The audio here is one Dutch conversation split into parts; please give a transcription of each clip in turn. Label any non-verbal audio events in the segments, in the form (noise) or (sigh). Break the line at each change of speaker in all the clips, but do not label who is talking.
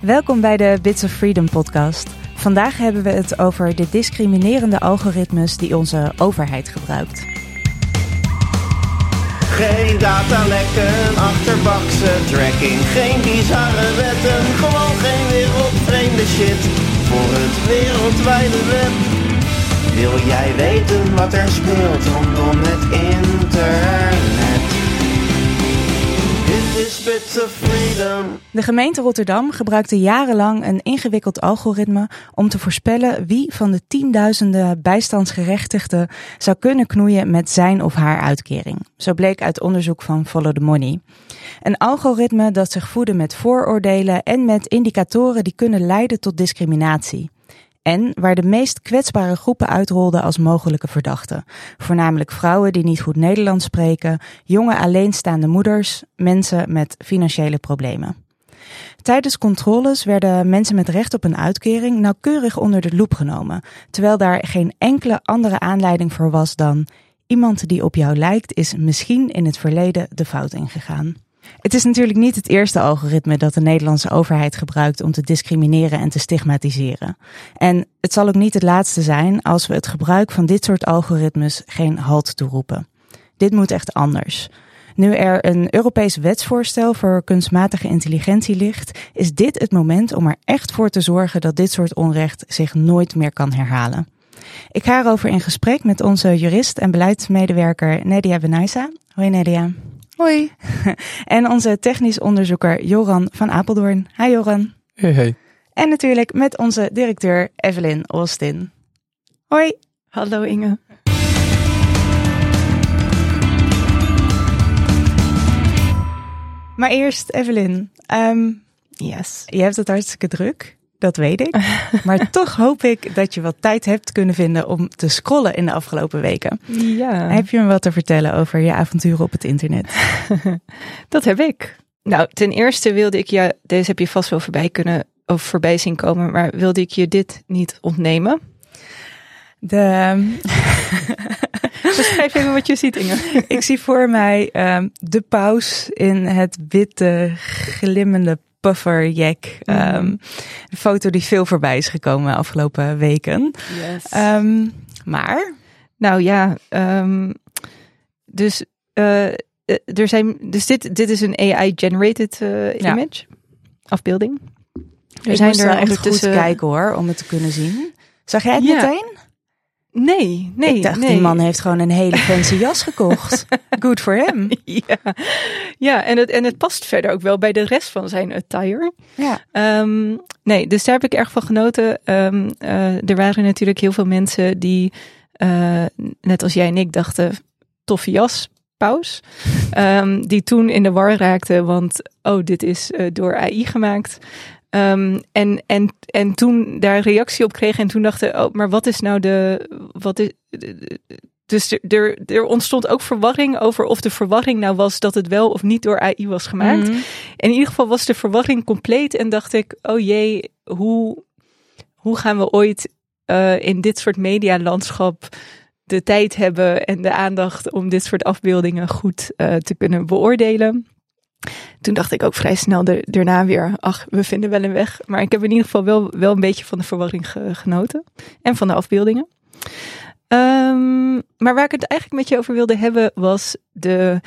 Welkom bij de Bits of Freedom podcast. Vandaag hebben we het over de discriminerende algoritmes die onze overheid gebruikt.
Geen datalekken, achterbakse tracking, geen bizarre wetten, gewoon geen wereldvreemde shit voor het wereldwijde web. Wil jij weten wat er speelt rondom het internet?
De gemeente Rotterdam gebruikte jarenlang een ingewikkeld algoritme om te voorspellen wie van de tienduizenden bijstandsgerechtigden zou kunnen knoeien met zijn of haar uitkering. Zo bleek uit onderzoek van Follow the Money. Een algoritme dat zich voedde met vooroordelen en met indicatoren die kunnen leiden tot discriminatie. En waar de meest kwetsbare groepen uitrolden als mogelijke verdachten. Voornamelijk vrouwen die niet goed Nederlands spreken, jonge alleenstaande moeders, mensen met financiële problemen. Tijdens controles werden mensen met recht op een uitkering nauwkeurig onder de loep genomen, terwijl daar geen enkele andere aanleiding voor was dan iemand die op jou lijkt is misschien in het verleden de fout ingegaan. Het is natuurlijk niet het eerste algoritme dat de Nederlandse overheid gebruikt om te discrimineren en te stigmatiseren. En het zal ook niet het laatste zijn als we het gebruik van dit soort algoritmes geen halt toeroepen. Dit moet echt anders. Nu er een Europees wetsvoorstel voor kunstmatige intelligentie ligt, is dit het moment om er echt voor te zorgen dat dit soort onrecht zich nooit meer kan herhalen. Ik ga erover in gesprek met onze jurist en beleidsmedewerker Nadia Benaisa. Hoi Nadia.
Hoi. (laughs)
En onze technisch onderzoeker Joran van Apeldoorn. Hi Joran.
Hey, hey.
En natuurlijk met onze directeur Evelyn Austin. Hoi.
Hallo Inge.
Maar eerst Evelyn. Ehm,
Yes.
je hebt het hartstikke druk. Dat weet ik. (laughs) Maar toch hoop ik dat je wat tijd hebt kunnen vinden om te scrollen in de afgelopen weken.
Ja,
Heb je me wat te vertellen over je avonturen op het internet? (laughs)
dat heb ik. Nou, ten eerste wilde ik je, deze heb je vast wel voorbij kunnen, of voorbij zien komen, maar wilde ik je dit niet ontnemen.
De, (laughs)
Beschrijf even wat je ziet, Inge.
ik zie voor mij ehm, de paus in het witte glimmende pufferjack. Ehm, een foto die veel voorbij is gekomen afgelopen weken.
Yes.
Ehm, maar
nou ja, ehm, dus, eh, eh, er zijn, dus dit, dit is een AI-generated eh,
Ja.
image, afbeelding.
er zijn er echt goed kijken hoor, om het te kunnen zien. Zag jij het
Ja.
meteen?
Nee, nee,
ik dacht,
nee.
die man heeft gewoon een hele fancy jas gekocht. (laughs) Good for him. (laughs)
Ja, ja en, het, en het past verder ook wel bij de rest van zijn attire.
Ja.
Ehm, nee, dus daar heb ik erg van genoten. Ehm, eh, er waren natuurlijk heel veel mensen die, eh, net als jij en ik, dachten: toffe jas, paus. (laughs) Ehm, die toen in de war raakten, want oh, dit is eh, door AI gemaakt. Ehm, en, en, en toen daar reactie op kregen en toen dachten, oh, maar wat is nou de, wat is, dus er, er, ontstond ook verwarring over of de verwarring nou was dat het wel of niet door AI was gemaakt. En in ieder geval was de verwarring compleet en dacht ik, oh jee, hoe, hoe gaan we ooit eh, in dit soort medialandschap de tijd hebben en de aandacht om dit soort afbeeldingen goed eh, te kunnen beoordelen? Toen dacht ik ook vrij snel daarna weer, ach, we vinden wel een weg. Maar ik heb in ieder geval wel, wel een beetje van de verwarring ge- genoten. En van de afbeeldingen. Ehm, maar waar ik het eigenlijk met je over wilde hebben, was de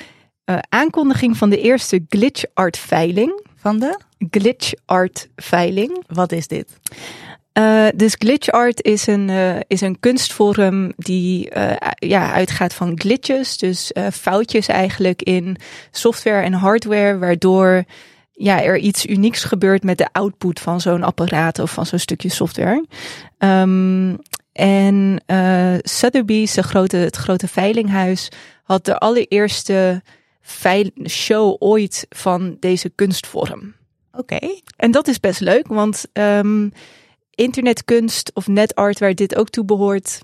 eh, aankondiging van de eerste glitch art veiling.
Van de?
Glitch art veiling.
Wat is dit?
Eh, dus glitch art is een, eh, is een kunstvorm die eh, ja, uitgaat van glitches. Dus foutjes eigenlijk in software en hardware, waardoor ja, er iets unieks gebeurt met de output van zo'n apparaat of van zo'n stukje software. Ehm, en Sotheby's, de grote, het grote veilinghuis, had de allereerste show ooit van deze kunstvorm.
Oké.
En dat is best leuk, want ehm, internetkunst of netart, waar dit ook toe behoort,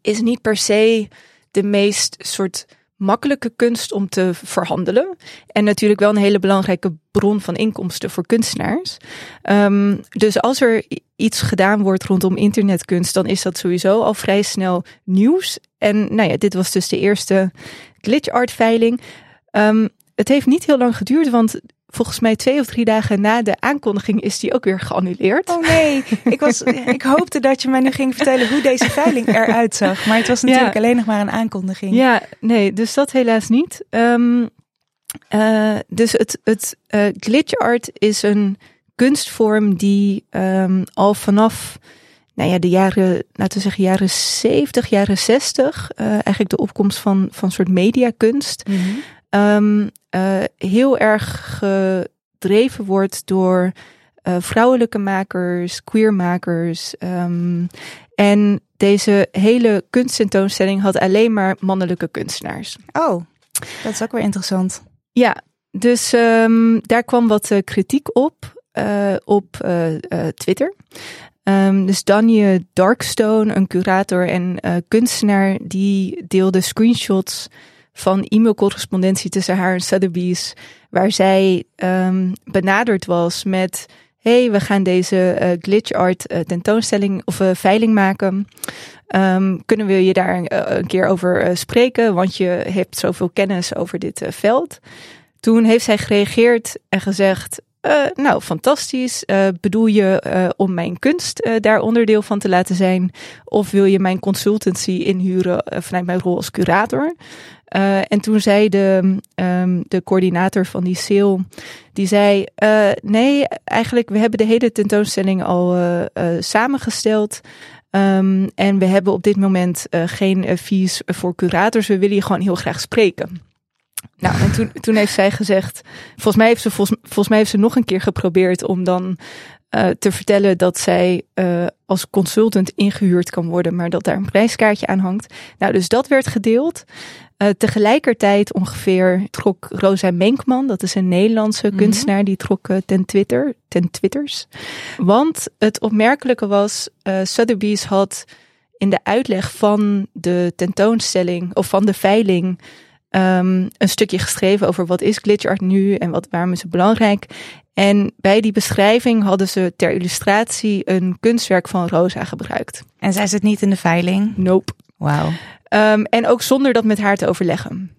is niet per se de meest soort makkelijke kunst om te verhandelen. En natuurlijk wel een hele belangrijke bron van inkomsten voor kunstenaars. Ehm, dus als er iets gedaan wordt rondom internetkunst, dan is dat sowieso al vrij snel nieuws. En nou ja, dit was dus de eerste glitch art veiling. Ehm, het heeft niet heel lang geduurd, want volgens mij twee of drie dagen na de aankondiging is die ook weer geannuleerd.
Oh nee, (laughs) ik, was, ik hoopte dat je mij nu ging vertellen hoe deze veiling eruit zag. Maar het was natuurlijk
Ja.
alleen nog maar een aankondiging.
Ja, nee, dus dat helaas niet. Ehm, eh, dus het, het eh, glitch art is een kunstvorm die ehm, al vanaf nou ja, de jaren, laten we zeggen, jaren 70, jaren 60, eh, eigenlijk de opkomst van, van een soort mediakunst,
Mhm.
Ehm, eh, heel erg gedreven wordt door eh, vrouwelijke makers, queermakers. ehm, en deze hele kunsttentoonstelling had alleen maar mannelijke kunstenaars.
Oh, dat is ook weer interessant.
Ja, dus ehm, daar kwam wat eh, kritiek op op Twitter. Dus Danje Darkstone, een curator en kunstenaar, die deelde screenshots van e-mailcorrespondentie tussen haar en Sotheby's, waar zij ehm, benaderd was met: hey, we gaan deze eh, glitch art eh, tentoonstelling of eh, veiling maken. Ehm, kunnen we je daar een keer over spreken? Want je hebt zoveel kennis over dit veld. Toen heeft zij gereageerd en gezegd: Nou, fantastisch. Bedoel je om mijn kunst daar onderdeel van te laten zijn? Of wil je mijn consultancy inhuren vanuit mijn rol als curator? Eh, en toen zei de, ehm, de coördinator van die sale, die zei, eh, nee, eigenlijk, we hebben de hele tentoonstelling al eh, samengesteld. Ehm, en we hebben op dit moment geen fees voor curators. We willen je gewoon heel graag spreken. Nou, en toen, toen heeft zij gezegd, volgens mij heeft ze, volgens, volgens mij heeft ze nog een keer geprobeerd om dan te vertellen dat zij als consultant ingehuurd kan worden, maar dat daar een prijskaartje aan hangt. Nou, dus dat werd gedeeld. Eh, tegelijkertijd ongeveer trok Rosa Menkman, dat is een Nederlandse
Mhm.
kunstenaar, die trok eh, ten Twitter, ten Twitters. Want het opmerkelijke was, eh Sotheby's had in de uitleg van de tentoonstelling of van de veiling ehm, een stukje geschreven over wat is glitch art nu en wat, waarom is het belangrijk. En bij die beschrijving hadden ze ter illustratie een kunstwerk van Rosa gebruikt.
En zij zit niet in de veiling.
Nope.
Wauw.
Ehm, en ook zonder dat met haar te overleggen.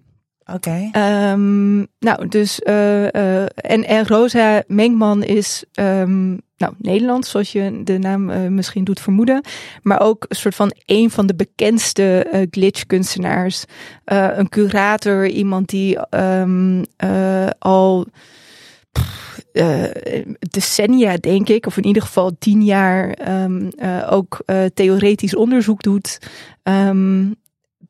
Oké.
Ehm, nou, dus eh, eh, en, en Rosa Mengman is ehm, nou, Nederlands, zoals je de naam eh, misschien doet vermoeden. Maar ook een soort van een van de bekendste glitch-kunstenaars. Een curator, iemand die al eh, decennia, denk ik, of in ieder geval tien jaar, ehm, eh, ook eh, theoretisch onderzoek doet. Ehm,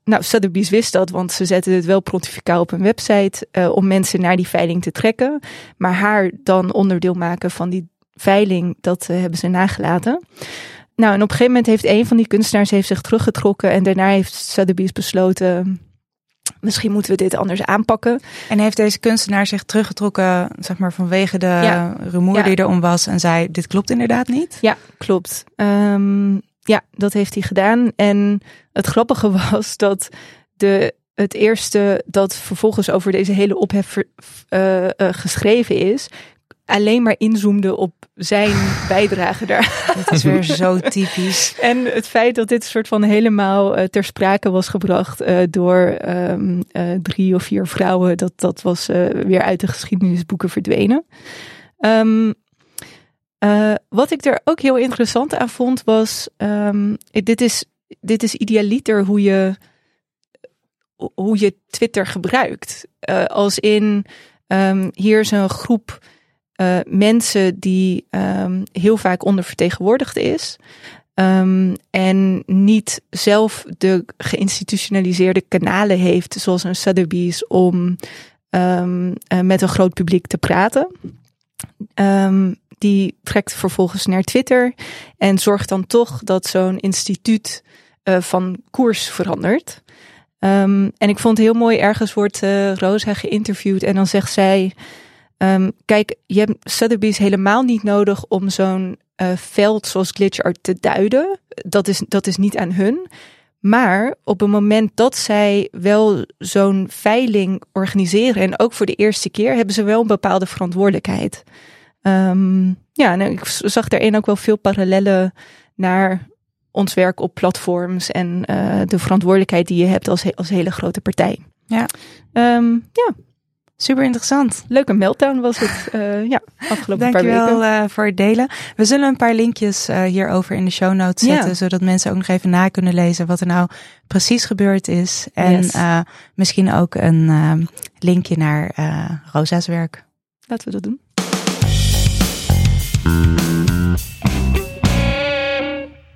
nou, Sotheby's wist dat, want ze zetten het wel pontificaal op een website om mensen naar die veiling te trekken. Maar haar dan onderdeel maken van die veiling, dat hebben ze nagelaten. Nou, en op een gegeven moment heeft een van die kunstenaars heeft zich teruggetrokken en daarna heeft Sotheby's besloten, misschien moeten we dit anders aanpakken.
En heeft deze kunstenaar zich teruggetrokken, zeg maar, vanwege de
Ja.
rumoer
Ja.
die er om was en zei, dit klopt inderdaad niet?
Ja, klopt. Ehm, ja, dat heeft hij gedaan. En het grappige (laughs) was dat de, het eerste dat vervolgens over deze hele ophef eh, eh, geschreven is, alleen maar inzoomde op zijn bijdrage daar. (laughs)
Dit is weer zo typisch.
En het feit dat dit soort van helemaal eh, ter sprake was gebracht eh, door ehm, eh, drie of vier vrouwen, dat, dat was weer uit de geschiedenisboeken verdwenen. Ehm, eh, wat ik er ook heel interessant aan vond was, ehm, dit, is, dit is idealiter hoe je, hoe je Twitter gebruikt. Als in, hier is een groep eh, mensen die ehm, heel vaak ondervertegenwoordigd is. Ehm, en niet zelf de geïnstitutionaliseerde kanalen heeft, zoals een Sotheby's, om ehm, eh, met een groot publiek te praten. Die trekt vervolgens naar Twitter en zorgt dan toch dat zo'n instituut eh, van koers verandert. En ik vond het heel mooi, ergens wordt Rosa geïnterviewd en dan zegt zij... ehm, kijk, je hebt Sotheby's helemaal niet nodig om zo'n eh, veld zoals glitch art te duiden. Dat is, dat is niet aan hun. Maar op het moment dat zij wel zo'n veiling organiseren, en ook voor de eerste keer, hebben ze wel een bepaalde verantwoordelijkheid. Ehm, ja, en ik zag daarin ook wel veel parallellen naar ons werk op platforms en eh, de verantwoordelijkheid die je hebt als, he- als hele grote partij.
Ja.
Ehm, ja,
Super interessant.
Leuke meltdown was het, uh, ja, afgelopen paar weken.
Dankjewel uh, voor het delen. We zullen een paar linkjes uh, hierover in de show notes zetten, ja. zodat mensen ook nog even na kunnen lezen wat er nou precies gebeurd is. En yes. misschien ook een linkje naar Rosa's werk.
Laten we dat doen.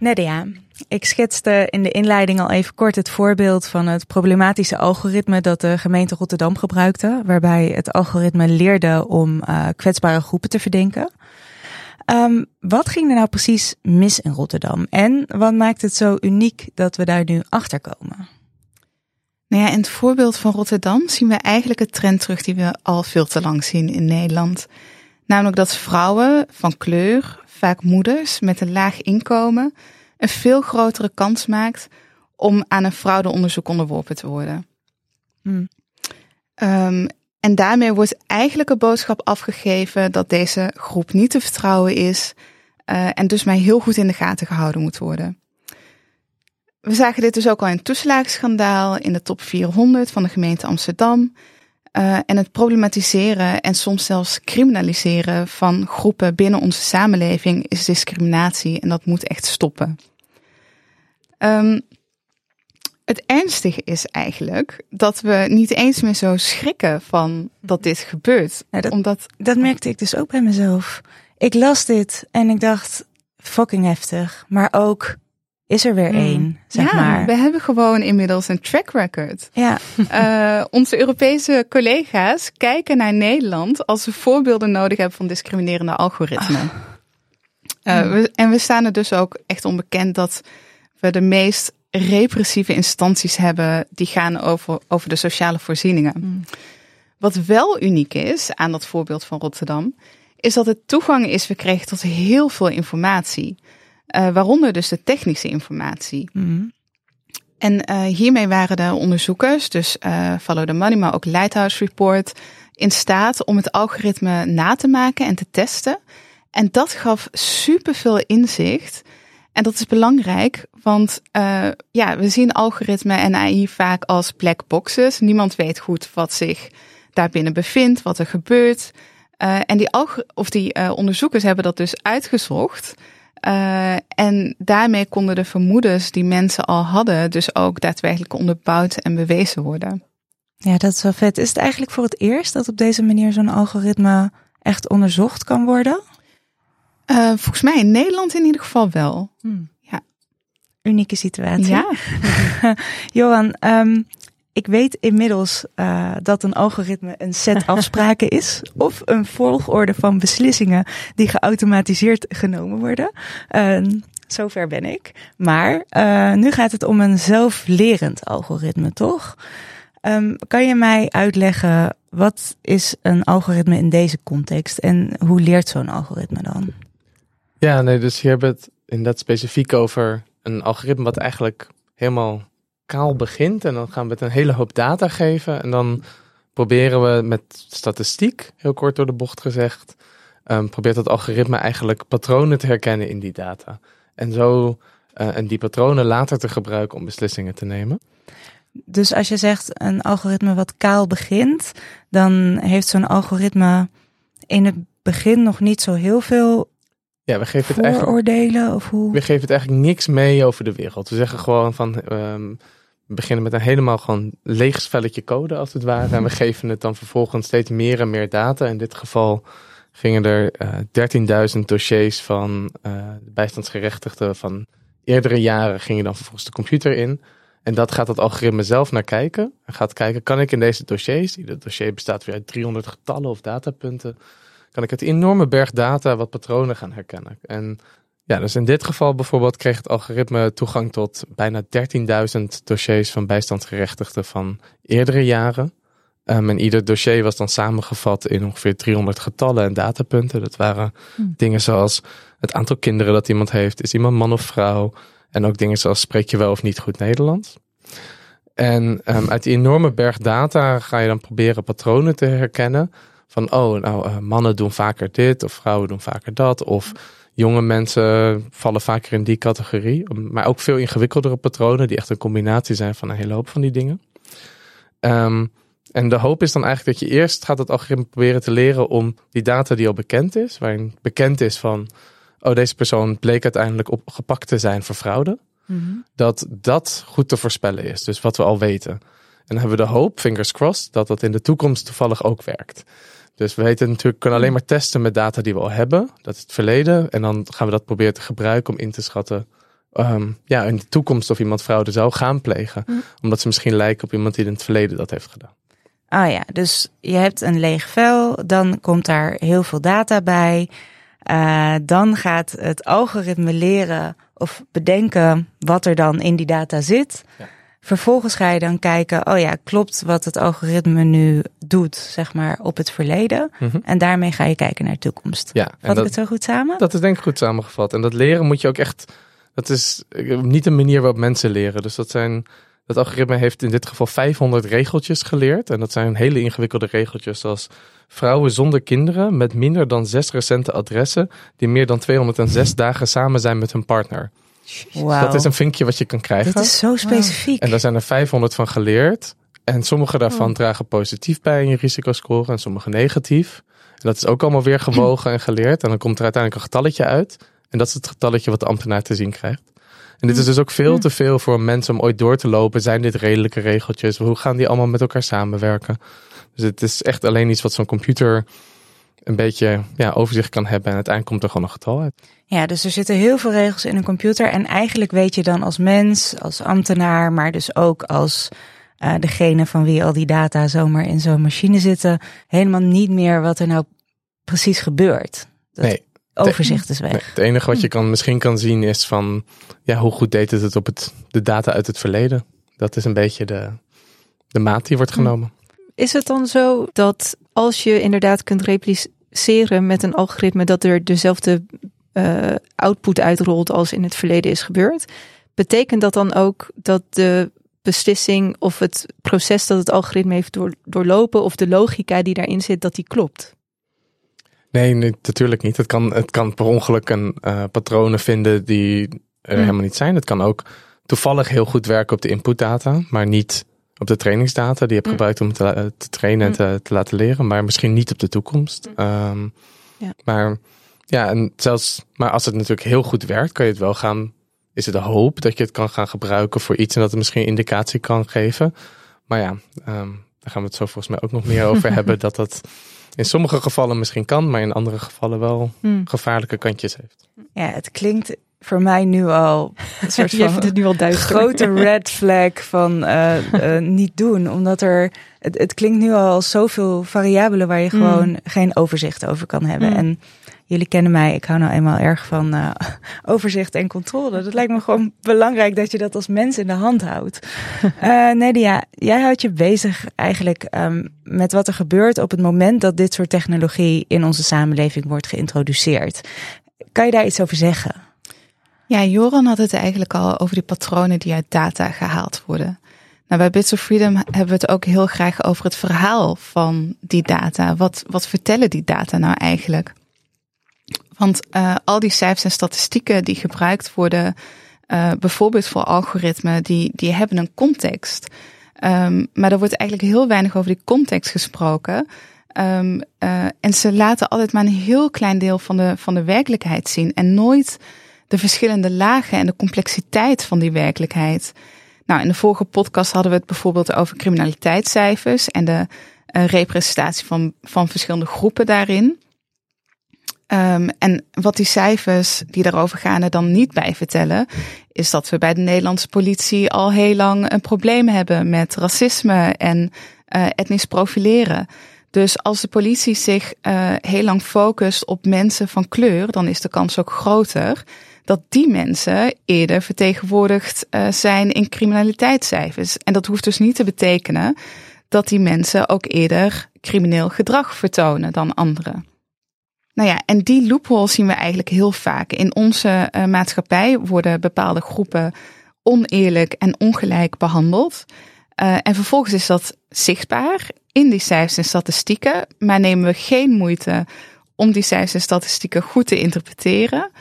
Nadia, ik schetste in de inleiding al even kort het voorbeeld van het problematische algoritme dat de gemeente Rotterdam gebruikte, waarbij het algoritme leerde om uh, kwetsbare groepen te verdenken. Um, wat ging er nou precies mis in Rotterdam en wat maakt het zo uniek dat we daar nu achter komen?
Nou ja, in het voorbeeld van Rotterdam zien we eigenlijk een trend terug die we al veel te lang zien in Nederland. Namelijk dat vrouwen van kleur, vaak moeders met een laag inkomen, een veel grotere kans maakt om aan een fraudeonderzoek onderworpen te worden. Hmm. Um, en daarmee wordt eigenlijk een boodschap afgegeven dat deze groep niet te vertrouwen is uh, en dus maar heel goed in de gaten gehouden moet worden. We zagen dit dus ook al in het toeslagenschandaal in de top 400 van de gemeente Amsterdam. Uh, en het problematiseren en soms zelfs criminaliseren van groepen binnen onze samenleving is discriminatie en dat moet echt stoppen. Um, het ernstige is eigenlijk dat we niet eens meer zo schrikken van dat dit gebeurt.
Ja, dat, omdat... dat merkte ik dus ook bij mezelf. Ik las dit en ik dacht, fucking heftig. Maar ook, is er weer mm. één, zeg
ja,
maar.
we hebben gewoon inmiddels een track record.
Ja.
Uh, (laughs) onze Europese collega's kijken naar Nederland als ze voorbeelden nodig hebben van discriminerende algoritmen. Uh, we, en we staan er dus ook echt onbekend dat we de meest repressieve instanties hebben die gaan over, over de sociale voorzieningen. Mm. Wat wel uniek is aan dat voorbeeld van Rotterdam, is dat het toegang is verkregen tot heel veel informatie. Uh, waaronder dus de technische informatie.
Mm.
En uh, hiermee waren de onderzoekers, dus uh, Follow the Money, maar ook Lighthouse Report, in staat om het algoritme na te maken en te testen. En dat gaf superveel inzicht en dat is belangrijk, want uh, ja, we zien algoritme en AI vaak als black boxes. Niemand weet goed wat zich daarbinnen bevindt, wat er gebeurt. Uh, en die, of die uh, onderzoekers hebben dat dus uitgezocht. En daarmee konden de vermoedens die mensen al hadden, dus ook daadwerkelijk onderbouwd en bewezen worden.
Ja, dat is wel vet. Is het eigenlijk voor het eerst dat op deze manier zo'n algoritme echt onderzocht kan worden?
Uh, volgens mij in Nederland in ieder geval wel.
Hmm. Ja. Unieke situatie.
Ja. (laughs)
Johan, um, ik weet inmiddels uh, dat een algoritme een set (laughs) afspraken is. Of een volgorde van beslissingen die geautomatiseerd genomen worden. Uh, zover ben ik. Maar uh, nu gaat het om een zelflerend algoritme, toch? Um, kan je mij uitleggen wat is een algoritme in deze context en hoe leert zo'n algoritme dan?
Ja, nee, dus hier hebben we het inderdaad specifiek over een algoritme wat eigenlijk helemaal kaal begint. En dan gaan we het een hele hoop data geven. En dan proberen we met statistiek, heel kort door de bocht gezegd, um, probeert dat algoritme eigenlijk patronen te herkennen in die data. En zo uh, en die patronen later te gebruiken om beslissingen te nemen.
Dus als je zegt een algoritme wat kaal begint, dan heeft zo'n algoritme in het begin nog niet zo heel veel
ja, we geven
het
eigenlijk.
of hoe?
We geven het eigenlijk niks mee over de wereld. We zeggen gewoon van. Um, we beginnen met een helemaal gewoon leeg spelletje code als het ware. En we geven het dan vervolgens steeds meer en meer data. In dit geval gingen er uh, 13.000 dossiers van uh, bijstandsgerechtigden van eerdere jaren gingen dan vervolgens de computer in. En dat gaat het algoritme zelf naar kijken. En gaat kijken, kan ik in deze dossiers, ieder dossier bestaat weer uit 300 getallen of datapunten, kan ik het enorme berg data wat patronen gaan herkennen. En ja, dus in dit geval bijvoorbeeld kreeg het algoritme toegang tot bijna 13.000 dossiers van bijstandsgerechtigden van eerdere jaren. Um, en ieder dossier was dan samengevat in ongeveer 300 getallen en datapunten. Dat waren hm. dingen zoals het aantal kinderen dat iemand heeft, is iemand man of vrouw. En ook dingen zoals spreek je wel of niet goed Nederlands. En um, uit die enorme berg data ga je dan proberen patronen te herkennen van, oh, nou, uh, mannen doen vaker dit of vrouwen doen vaker dat. Of jonge mensen vallen vaker in die categorie. Maar ook veel ingewikkeldere patronen die echt een combinatie zijn van een hele hoop van die dingen. Um, En de hoop is dan eigenlijk dat je eerst gaat het algoritme proberen te leren om die data die al bekend is, waarin bekend is van, oh deze persoon bleek uiteindelijk opgepakt te zijn voor fraude, dat dat goed te voorspellen is. Dus wat we al weten. En dan hebben we de hoop, fingers crossed, dat dat in de toekomst toevallig ook werkt. Dus we weten natuurlijk, kunnen alleen maar testen met data die we al hebben. Dat is het verleden. En dan gaan we dat proberen te gebruiken om in te schatten ehm, ja, in de toekomst of iemand fraude zou gaan plegen. Omdat ze misschien lijken op iemand die in het verleden dat heeft gedaan.
Ah ja, dus je hebt een leeg vel, dan komt daar heel veel data bij. Eh, dan gaat het algoritme leren of bedenken wat er dan in die data zit.
Ja.
Vervolgens ga je dan kijken, oh ja, klopt wat het algoritme nu doet, zeg maar, op het verleden.
Mhm.
En daarmee ga je kijken naar de toekomst.
Ja,
Vat ik het zo goed samen?
dat is denk ik goed samengevat. En dat leren moet je ook echt. Dat is eh, niet een manier waarop mensen leren. Dus dat zijn. Dat algoritme heeft in dit geval 500 regeltjes geleerd. En dat zijn hele ingewikkelde regeltjes zoals vrouwen zonder kinderen met minder dan zes recente adressen die meer dan 206 dagen samen zijn met hun partner.
Wauw.
Dat is een vinkje wat je kan krijgen.
Dit is zo specifiek.
En daar zijn er 500 van geleerd. En sommige daarvan dragen positief bij in je risicoscore en sommige negatief. En dat is ook allemaal weer gewogen en geleerd. En dan komt er uiteindelijk een getalletje uit. En dat is het getalletje wat de ambtenaar te zien krijgt. En dit is dus ook veel te veel voor mensen om ooit door te lopen. Zijn dit redelijke regeltjes? Hoe gaan die allemaal met elkaar samenwerken? Dus het is echt alleen iets wat zo'n computer een beetje ja, overzicht kan hebben. En uiteindelijk komt er gewoon een getal uit.
Ja, dus er zitten heel veel regels in een computer. En eigenlijk weet je dan als mens, als ambtenaar, maar dus ook als eh, degene van wie al die data zomaar in zo'n machine zitten, helemaal niet meer wat er nou precies gebeurt. Dat
Nee.
overzicht is weg.
Nee, het enige wat je kan, misschien kan zien is van ja, hoe goed deed het het op het, de data uit het verleden. Dat is een beetje de, de maat die wordt genomen.
Is het dan zo dat als je inderdaad kunt repliceren met een algoritme dat er dezelfde eh, output uitrolt als in het verleden is gebeurd, betekent dat dan ook dat de beslissing of het proces dat het algoritme heeft door, doorlopen of de logica die daarin zit, dat die klopt?
Nee, nee, natuurlijk niet. Het kan, het kan per ongeluk een eh, patronen vinden die er
Mm.
helemaal niet zijn. Het kan ook toevallig heel goed werken op de inputdata, maar niet op de trainingsdata die je hebt
Mm.
gebruikt om te, te trainen en te, te laten leren, maar misschien niet op de toekomst. Ehm,
Mm. Ja.
Maar ja, en zelfs, maar als het natuurlijk heel goed werkt, kan je het wel gaan. Is het de hoop dat je het kan gaan gebruiken voor iets en dat het misschien indicatie kan geven. Maar ja, ehm, daar gaan we het zo volgens mij ook nog meer over (laughs) hebben. Dat dat in sommige gevallen misschien kan, maar in andere gevallen wel
Hmm.
gevaarlijke kantjes heeft.
Ja, het klinkt voor mij nu al een (laughs) soort
vindt
van
het nu al duister.
grote red flag van eh, (laughs) eh, niet doen. Omdat er, het, het klinkt nu al zoveel variabelen waar je
Mm.
gewoon geen overzicht over kan hebben.
Mm.
En jullie kennen mij, ik hou nou eenmaal erg van eh, (laughs) overzicht en controle. Dat lijkt me gewoon belangrijk dat je dat als mens in de hand houdt. Nedia, jij houdt je bezig eigenlijk ehm, met wat er gebeurt op het moment dat dit soort technologie in onze samenleving wordt geïntroduceerd. Kan je daar iets over zeggen?
Ja, Joran had het eigenlijk al over die patronen die uit data gehaald worden. Nou, bij Bits of Freedom hebben we het ook heel graag over het verhaal van die data. Wat, wat vertellen die data nou eigenlijk? Want eh, al die cijfers en statistieken die gebruikt worden, eh, bijvoorbeeld voor algoritmen, die, die hebben een context. Ehm, maar er wordt eigenlijk heel weinig over die context gesproken. Ehm, eh, en ze laten altijd maar een heel klein deel van de, van de werkelijkheid zien. En nooit de verschillende lagen en de complexiteit van die werkelijkheid. Nou, in de vorige podcast hadden we het bijvoorbeeld over criminaliteitscijfers en de eh, representatie van, van verschillende groepen daarin. Ehm, en wat die cijfers die daarover gaan er dan niet bij vertellen, is dat we bij de Nederlandse politie al heel lang een probleem hebben met racisme en eh, etnisch profileren. Dus als de politie zich eh, heel lang focust op mensen van kleur, dan is de kans ook groter dat die mensen eerder vertegenwoordigd eh, zijn in criminaliteitscijfers. En dat hoeft dus niet te betekenen dat die mensen ook eerder crimineel gedrag vertonen dan anderen. Nou ja, en die loophole zien we eigenlijk heel vaak. In onze eh, maatschappij worden bepaalde groepen oneerlijk en ongelijk behandeld. Uh, en vervolgens is dat zichtbaar in die cijfers en statistieken, maar nemen we geen moeite om die cijfers en statistieken goed te interpreteren,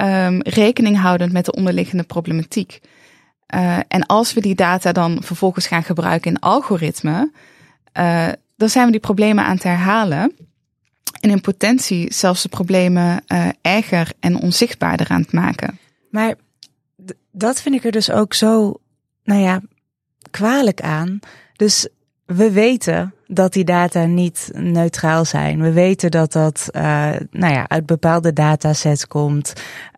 um, rekening houdend met de onderliggende problematiek. Uh, en als we die data dan vervolgens gaan gebruiken in algoritmen, uh, dan zijn we die problemen aan het herhalen. En in potentie zelfs de problemen uh, erger en onzichtbaarder aan het maken.
Maar dat vind ik er dus ook zo, nou ja, kwalijk aan. Dus we weten dat die data niet neutraal zijn. We weten dat dat uh, nou ja, uit bepaalde datasets komt.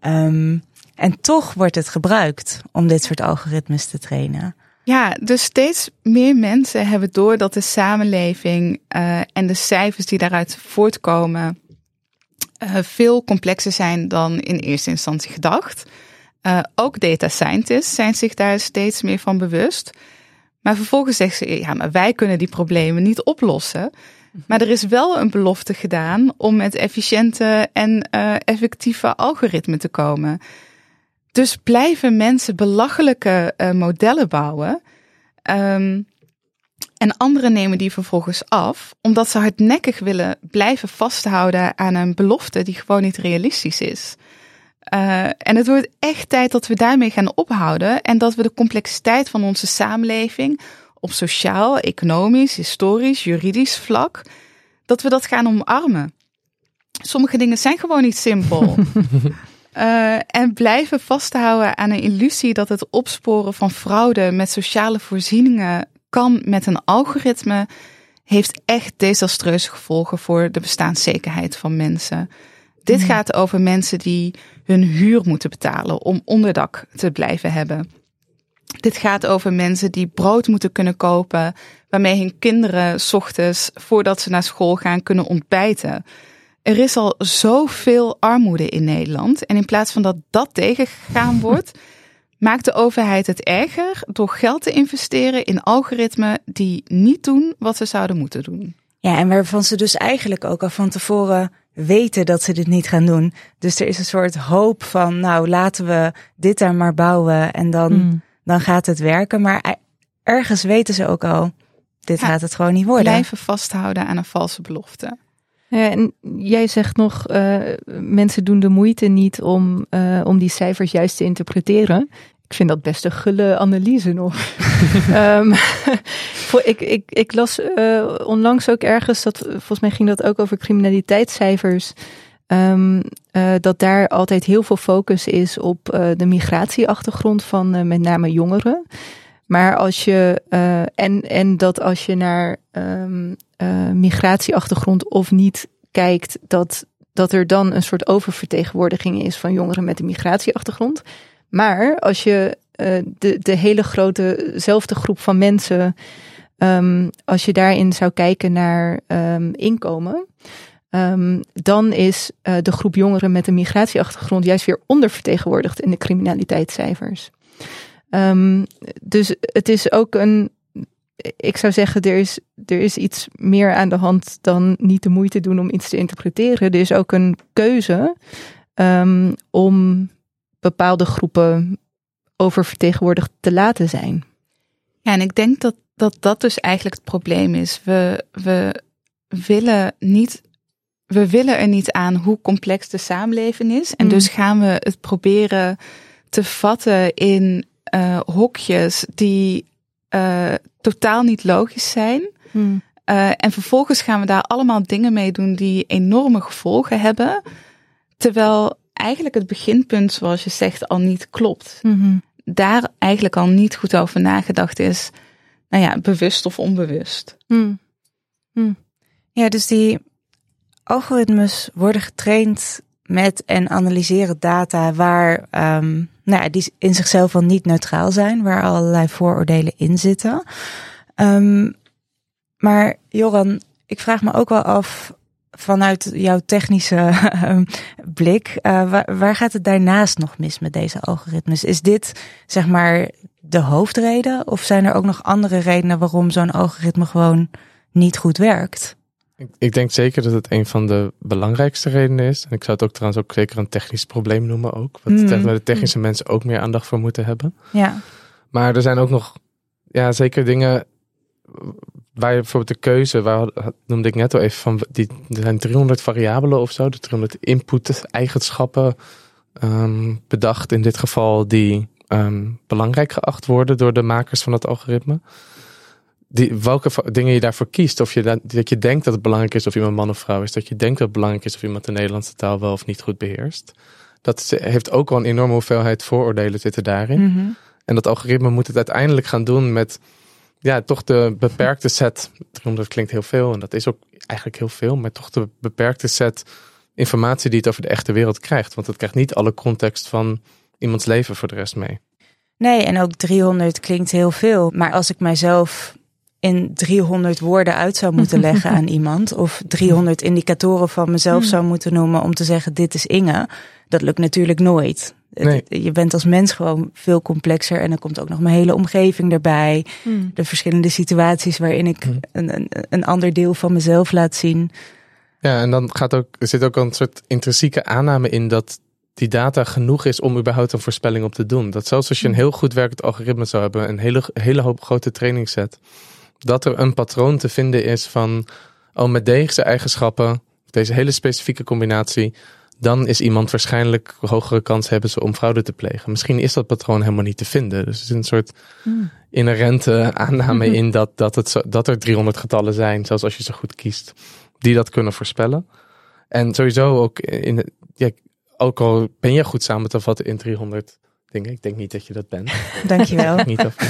Um, en toch wordt het gebruikt om dit soort algoritmes te trainen.
Ja, dus steeds meer mensen hebben door dat de samenleving uh, en de cijfers die daaruit voortkomen uh, veel complexer zijn dan in eerste instantie gedacht. Ook data scientists zijn zich daar steeds meer van bewust. Maar vervolgens zeggen ze, ja, maar wij kunnen die problemen niet oplossen. Maar er is wel een belofte gedaan om met efficiënte en uh, effectieve algoritmen te komen. Dus blijven mensen belachelijke uh, modellen bouwen. Um, en anderen nemen die vervolgens af, omdat ze hardnekkig willen blijven vasthouden aan een belofte die gewoon niet realistisch is. Uh, en het wordt echt tijd dat we daarmee gaan ophouden en dat we de complexiteit van onze samenleving op sociaal, economisch, historisch, juridisch vlak, dat we dat gaan omarmen. Sommige dingen zijn gewoon niet simpel. uh, (laughs) en blijven vasthouden aan een illusie dat het opsporen van fraude met sociale voorzieningen kan met een algoritme, heeft echt desastreuze gevolgen voor de bestaanszekerheid van mensen. Dit hmm. gaat over mensen die hun huur moeten betalen om onderdak te blijven hebben. Dit gaat over mensen die brood moeten kunnen kopen, waarmee hun kinderen s ochtends voordat ze naar school gaan kunnen ontbijten. Er is al zoveel armoede in Nederland. En in plaats van dat dat tegengegaan (laughs) wordt, maakt de overheid het erger door geld te investeren in algoritmen die niet doen wat ze zouden moeten doen.
Ja, en waarvan ze dus eigenlijk ook al van tevoren weten dat ze dit niet gaan doen. Dus er is een soort hoop van, nou laten we dit daar maar bouwen en dan, mm. dan gaat het werken. Maar ergens weten ze ook al, dit gaat het gewoon niet worden.
Blijven vasthouden aan een valse belofte.
Ja, en jij zegt nog, uh, mensen doen de moeite niet om, uh, om die cijfers juist te interpreteren. Ik vind dat best een gulle analyse nog. (laughs) um, ik, ik, ik las uh, onlangs ook ergens, dat, volgens mij ging dat ook over criminaliteitscijfers. Um, uh, dat daar altijd heel veel focus is op uh, de migratieachtergrond van met name jongeren. Maar als je, en, en dat als je naar um, migratieachtergrond of niet kijkt, dat, dat er dan een soort oververtegenwoordiging is van jongeren met een migratieachtergrond. Maar als je uh, de, de hele grotezelfde groep van mensen, um, als je daarin zou kijken naar um, inkomen, um, dan is uh, de groep jongeren met een migratieachtergrond juist weer ondervertegenwoordigd in de criminaliteitscijfers. dus het is ook een. Ik zou zeggen, er is, er is iets meer aan de hand dan niet de moeite doen om iets te interpreteren. Er is ook een keuze om bepaalde groepen oververtegenwoordigd te laten zijn.
Ja, en ik denk dat dat, dat dus eigenlijk het probleem is. We, we willen niet. We willen er niet aan hoe complex de samenleving is. En mm. dus gaan we het proberen te vatten in uh, hokjes die uh, totaal niet logisch zijn. Mm. Uh, en vervolgens gaan we daar allemaal dingen mee doen die enorme gevolgen hebben. Terwijl eigenlijk het beginpunt, zoals je zegt, al niet klopt. Mm Daar eigenlijk al niet goed over nagedacht is. Nou ja, bewust of onbewust. Mm.
Mm. Ja, dus die algoritmes worden getraind met en analyseren data waar, um, nou ja, die in zichzelf al niet neutraal zijn, waar allerlei vooroordelen in zitten. Um, maar Joran, ik vraag me ook wel af vanuit jouw technische (laughs) ehm, blik, uh, waar, waar, gaat het daarnaast nog mis met deze algoritmes? Is dit zeg maar de hoofdreden of zijn er ook nog andere redenen waarom zo'n algoritme gewoon niet goed werkt?
Ik, ik denk zeker dat het een van de belangrijkste redenen is. En ik zou het ook trouwens ook zeker een technisch probleem noemen ook. Wat mm. de technische mensen ook meer aandacht voor moeten hebben.
Ja.
Maar er zijn ook nog ja, zeker dingen je bijvoorbeeld de keuze, waar noemde ik net al even van, die, er zijn 300 variabelen of zo, de 300 input eigenschappen um, bedacht in dit geval die um, belangrijk geacht worden door de makers van het algoritme. die, welke dingen je daarvoor kiest. Of je dat, dat je denkt dat het belangrijk is of iemand man of vrouw is. Dat je denkt dat het belangrijk is of iemand de Nederlandse taal wel of niet goed beheerst. Dat heeft ook wel een enorme hoeveelheid vooroordelen zitten daarin.
Mhm.
En dat algoritme moet het uiteindelijk gaan doen met ja, toch de beperkte set. 300 klinkt heel veel en dat is ook eigenlijk heel veel, maar toch de beperkte set informatie die het over de echte wereld krijgt. Want het krijgt niet alle context van iemands leven voor de rest mee.
Nee, en ook 300 klinkt heel veel. Maar als ik mijzelf in 300 woorden uit zou moeten leggen aan (laughs) iemand, of 300 indicatoren van mezelf
Hmm.
zou moeten noemen om te zeggen: dit is Inge, dat lukt natuurlijk nooit.
Nee.
Je bent als mens gewoon veel complexer en dan komt ook nog mijn hele omgeving erbij.
Hmm.
De verschillende situaties waarin ik
Mhm.
een, een, een ander deel van mezelf laat zien.
Ja, en dan gaat ook, er zit ook een soort intrinsieke aanname in dat die data genoeg is om überhaupt een voorspelling op te doen. Dat zelfs als je een heel goed werkend algoritme zou hebben, een hele, hele hoop grote trainingsset, dat er een patroon te vinden is van, oh, met deze eigenschappen, deze hele specifieke combinatie, dan is iemand waarschijnlijk hogere kans hebben ze om fraude te plegen. Misschien is dat patroon helemaal niet te vinden. Dus er is een soort
Hmm.
inherente aanname (laughs) in dat, dat, het zo, dat er 300 getallen zijn, zelfs als je ze goed kiest, die dat kunnen voorspellen. En sowieso ook in, ja, ook al ben je goed samen te vatten in 300 dingen. Ik denk niet dat je dat bent. (laughs)
Dankjewel.
niet of, (laughs)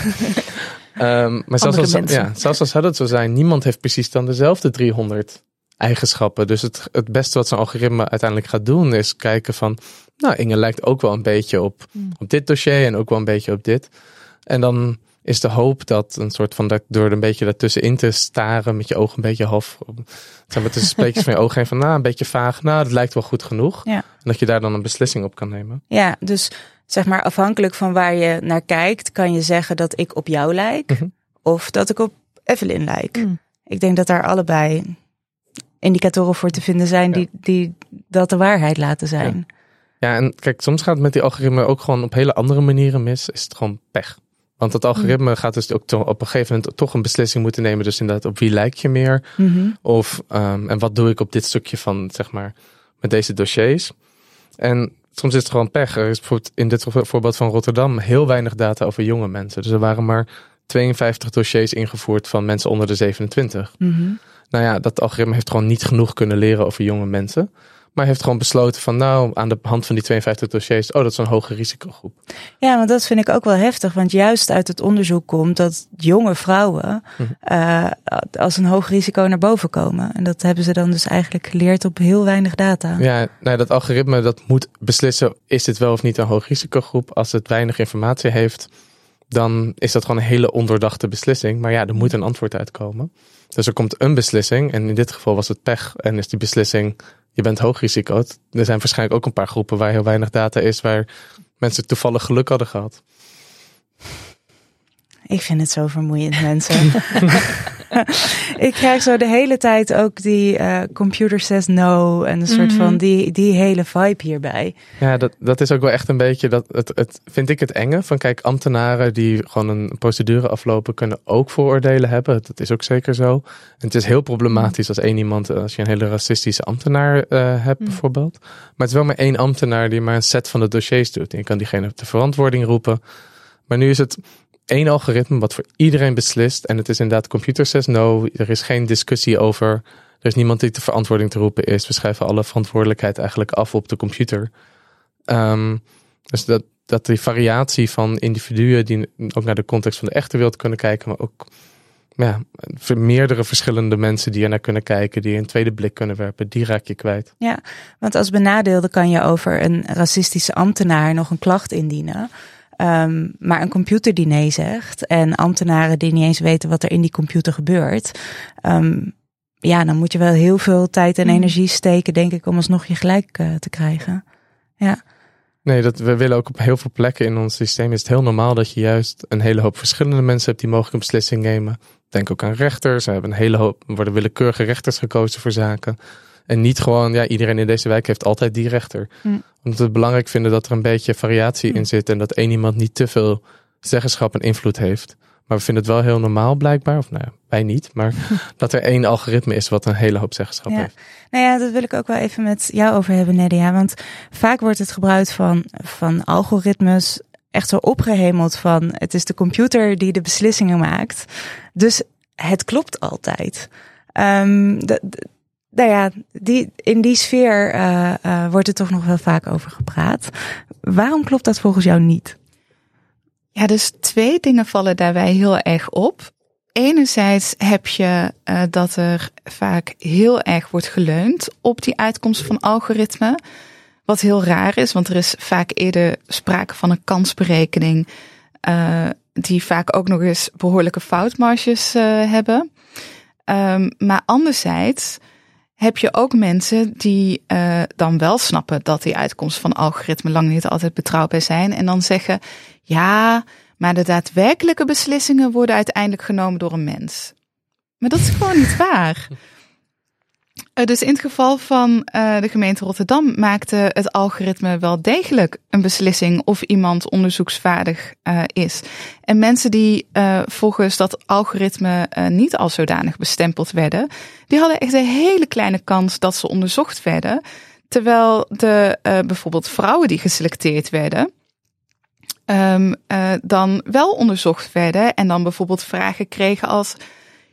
Ehm, maar zelfs als, ja, zelfs als zou dat zijn, niemand heeft precies dan dezelfde 300 eigenschappen. Dus het, het beste wat zo'n algoritme uiteindelijk gaat doen is kijken van, nou Inge lijkt ook wel een beetje op,
Hmm.
op dit dossier en ook wel een beetje op dit. En dan is de hoop dat een soort van, dat door een beetje daartussenin te staren met je ogen een beetje half, zeg maar tussen speekjes van je ogen heen van, nou een beetje vaag, nou dat lijkt wel goed genoeg.
Ja.
En dat je daar dan een beslissing op kan nemen.
Ja, dus zeg maar afhankelijk van waar je naar kijkt, kan je zeggen dat ik op jou lijk
Mhm.
of dat ik op Evelyn lijk.
Mm.
Ik denk dat daar allebei indicatoren voor te vinden zijn die, die dat de waarheid laten zijn.
Ja, en kijk, soms gaat het met die algoritme ook gewoon op hele andere manieren mis. Is het gewoon pech. Want dat algoritme gaat dus ook to- op een gegeven moment toch een beslissing moeten nemen. Dus inderdaad, op wie lijk je meer?
Mhm.
Of, ehm, en wat doe ik op dit stukje van, zeg maar, met deze dossiers? En soms is het gewoon pech. Er is bijvoorbeeld in dit voorbeeld van Rotterdam heel weinig data over jonge mensen. Dus er waren maar 52 dossiers ingevoerd van mensen onder de 27.
Mhm.
Nou ja, dat algoritme heeft gewoon niet genoeg kunnen leren over jonge mensen. Maar heeft gewoon besloten van nou, aan de hand van die 52 dossiers, oh, dat is een hoge risicogroep.
Ja, want dat vind ik ook wel heftig. Want juist uit het onderzoek komt dat jonge vrouwen
Mhm.
eh, als een hoog risico naar boven komen. En dat hebben ze dan dus eigenlijk geleerd op heel weinig data.
Ja, nou, dat algoritme dat moet beslissen, is dit wel of niet een hoog risicogroep? Als het weinig informatie heeft, dan is dat gewoon een hele ondoordachte beslissing. Maar ja, er moet een antwoord uitkomen. Dus er komt een beslissing en in dit geval was het pech en is die beslissing, je bent hoog risico. Er zijn waarschijnlijk ook een paar groepen waar heel weinig data is, waar mensen toevallig geluk hadden gehad.
Ik vind het zo vermoeiend, mensen. (laughs) (laughs) ik krijg zo de hele tijd ook die eh, computer says no en een soort
Mhm.
van die, die hele vibe hierbij.
Ja, dat, dat is ook wel echt een beetje, dat, het, het vind ik het enge. Van kijk, ambtenaren die gewoon een procedure aflopen, kunnen ook vooroordelen hebben. Dat is ook zeker zo. En het is heel problematisch als één iemand, als je een hele racistische ambtenaar eh, hebt
Mm.
bijvoorbeeld. Maar het is wel maar één ambtenaar die maar een set van de dossiers doet. En je kan diegene op de verantwoording roepen. Maar nu is het één algoritme wat voor iedereen beslist. En het is inderdaad computer says no. Er is geen discussie over. Er is niemand die de verantwoording te roepen is. We schrijven alle verantwoordelijkheid eigenlijk af op de computer. Ehm, dus dat, dat die variatie van individuen die ook naar de context van de echte wereld kunnen kijken, maar ook ja, meerdere verschillende mensen die er naar kunnen kijken, die een tweede blik kunnen werpen, die raak je kwijt.
Want als benadeelde kan je over een racistische ambtenaar nog een klacht indienen. Ehm, maar een computer die nee zegt en ambtenaren die niet eens weten wat er in die computer gebeurt. ehm, ja, dan moet je wel heel veel tijd en
Mm.
energie steken, denk ik, om alsnog je gelijk eh, te krijgen.
Nee, dat, we willen ook op heel veel plekken in ons systeem is het heel normaal dat je juist een hele hoop verschillende mensen hebt die mogelijk een beslissing nemen. Denk ook aan rechters. We hebben een hele hoop, er worden willekeurige rechters gekozen voor zaken. En niet gewoon, ja, iedereen in deze wijk heeft altijd die rechter.
Hm.
Omdat we het belangrijk vinden dat er een beetje variatie
Hm.
in zit en dat één iemand niet te veel zeggenschap en invloed heeft. Maar we vinden het wel heel normaal blijkbaar, of nou ja, wij niet, maar (laughs) dat er één algoritme is wat een hele hoop zeggenschap
Ja.
heeft.
Nou ja, dat wil ik ook wel even met jou over hebben, Nadia. Want vaak wordt het gebruik van, van algoritmes echt zo opgehemeld van het is de computer die de beslissingen maakt. Dus het klopt altijd. Um, nou ja, die, in die sfeer uh, uh, wordt er toch nog wel vaak over gepraat. Waarom klopt dat volgens jou niet?
Ja, dus twee dingen vallen daarbij heel erg op. Enerzijds heb je uh, dat er vaak heel erg wordt geleund op die uitkomst van algoritme. Wat heel raar is, want er is vaak eerder sprake van een kansberekening. Die vaak ook nog eens behoorlijke foutmarges hebben. Um, maar anderzijds heb je ook mensen die uh, dan wel snappen dat die uitkomsten van algoritme lang niet altijd betrouwbaar zijn. En dan zeggen, ja, maar de daadwerkelijke beslissingen worden uiteindelijk genomen door een mens. Maar dat is gewoon niet waar. (laughs) Uh, dus in het geval van uh, de gemeente Rotterdam maakte het algoritme wel degelijk een beslissing of iemand onderzoeksvaardig uh, is. En mensen die volgens dat algoritme niet als zodanig bestempeld werden, die hadden echt een hele kleine kans dat ze onderzocht werden. Terwijl de bijvoorbeeld vrouwen die geselecteerd werden, um, dan wel onderzocht werden en dan bijvoorbeeld vragen kregen als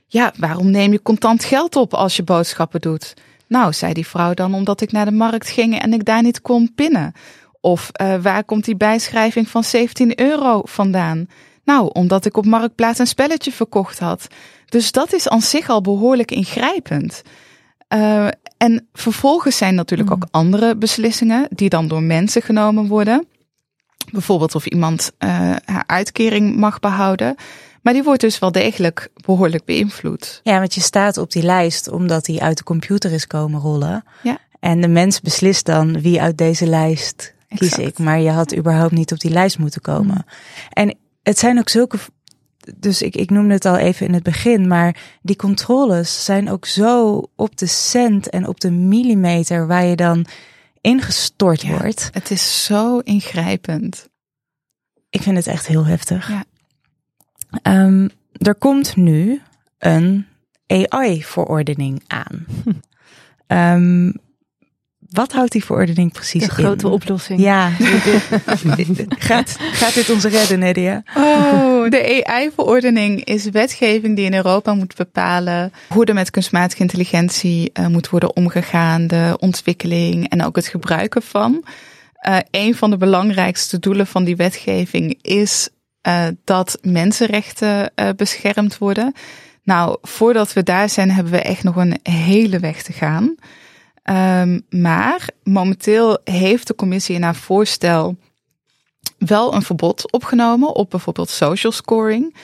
ja, waarom neem je contant geld op als je boodschappen doet? Nou, zei die vrouw dan, omdat ik naar de markt ging en ik daar niet kon pinnen. Of uh, waar komt die bijschrijving van 17 euro vandaan? Nou, omdat ik op Marktplaats een spelletje verkocht had. Dus dat is aan zich al behoorlijk ingrijpend. Uh, en vervolgens zijn natuurlijk ook andere beslissingen die dan door mensen genomen worden. Bijvoorbeeld of iemand uh, haar uitkering mag behouden. Maar die wordt dus wel degelijk behoorlijk beïnvloed.
Ja, want je staat op die lijst omdat die uit de computer is komen rollen.
Ja.
En de mens beslist dan wie uit deze lijst kies exact. ik. Maar je had überhaupt niet op die lijst moeten komen. Mm. En het zijn ook zulke. Dus ik, ik noemde het al even in het begin, maar die controles zijn ook zo op de cent en op de millimeter waar je dan ingestort
ja,
wordt.
Het is zo ingrijpend.
Ik vind het echt heel heftig.
Ja.
Um, er komt nu een AI-verordening aan. um, (laughs) wat houdt die verordening precies
in?
De
grote oplossing.
Ja. (laughs) gaat, gaat dit ons redden, Nadia?
Oh, de AI-verordening is wetgeving die in Europa moet bepalen hoe er met kunstmatige intelligentie uh, moet worden omgegaan, de ontwikkeling en ook het gebruiken van. Uh, een van de belangrijkste doelen van die wetgeving is uh, dat mensenrechten uh, beschermd worden. Nou, voordat we daar zijn, hebben we echt nog een hele weg te gaan. Um, maar momenteel heeft de commissie in haar voorstel wel een verbod opgenomen op bijvoorbeeld social scoring.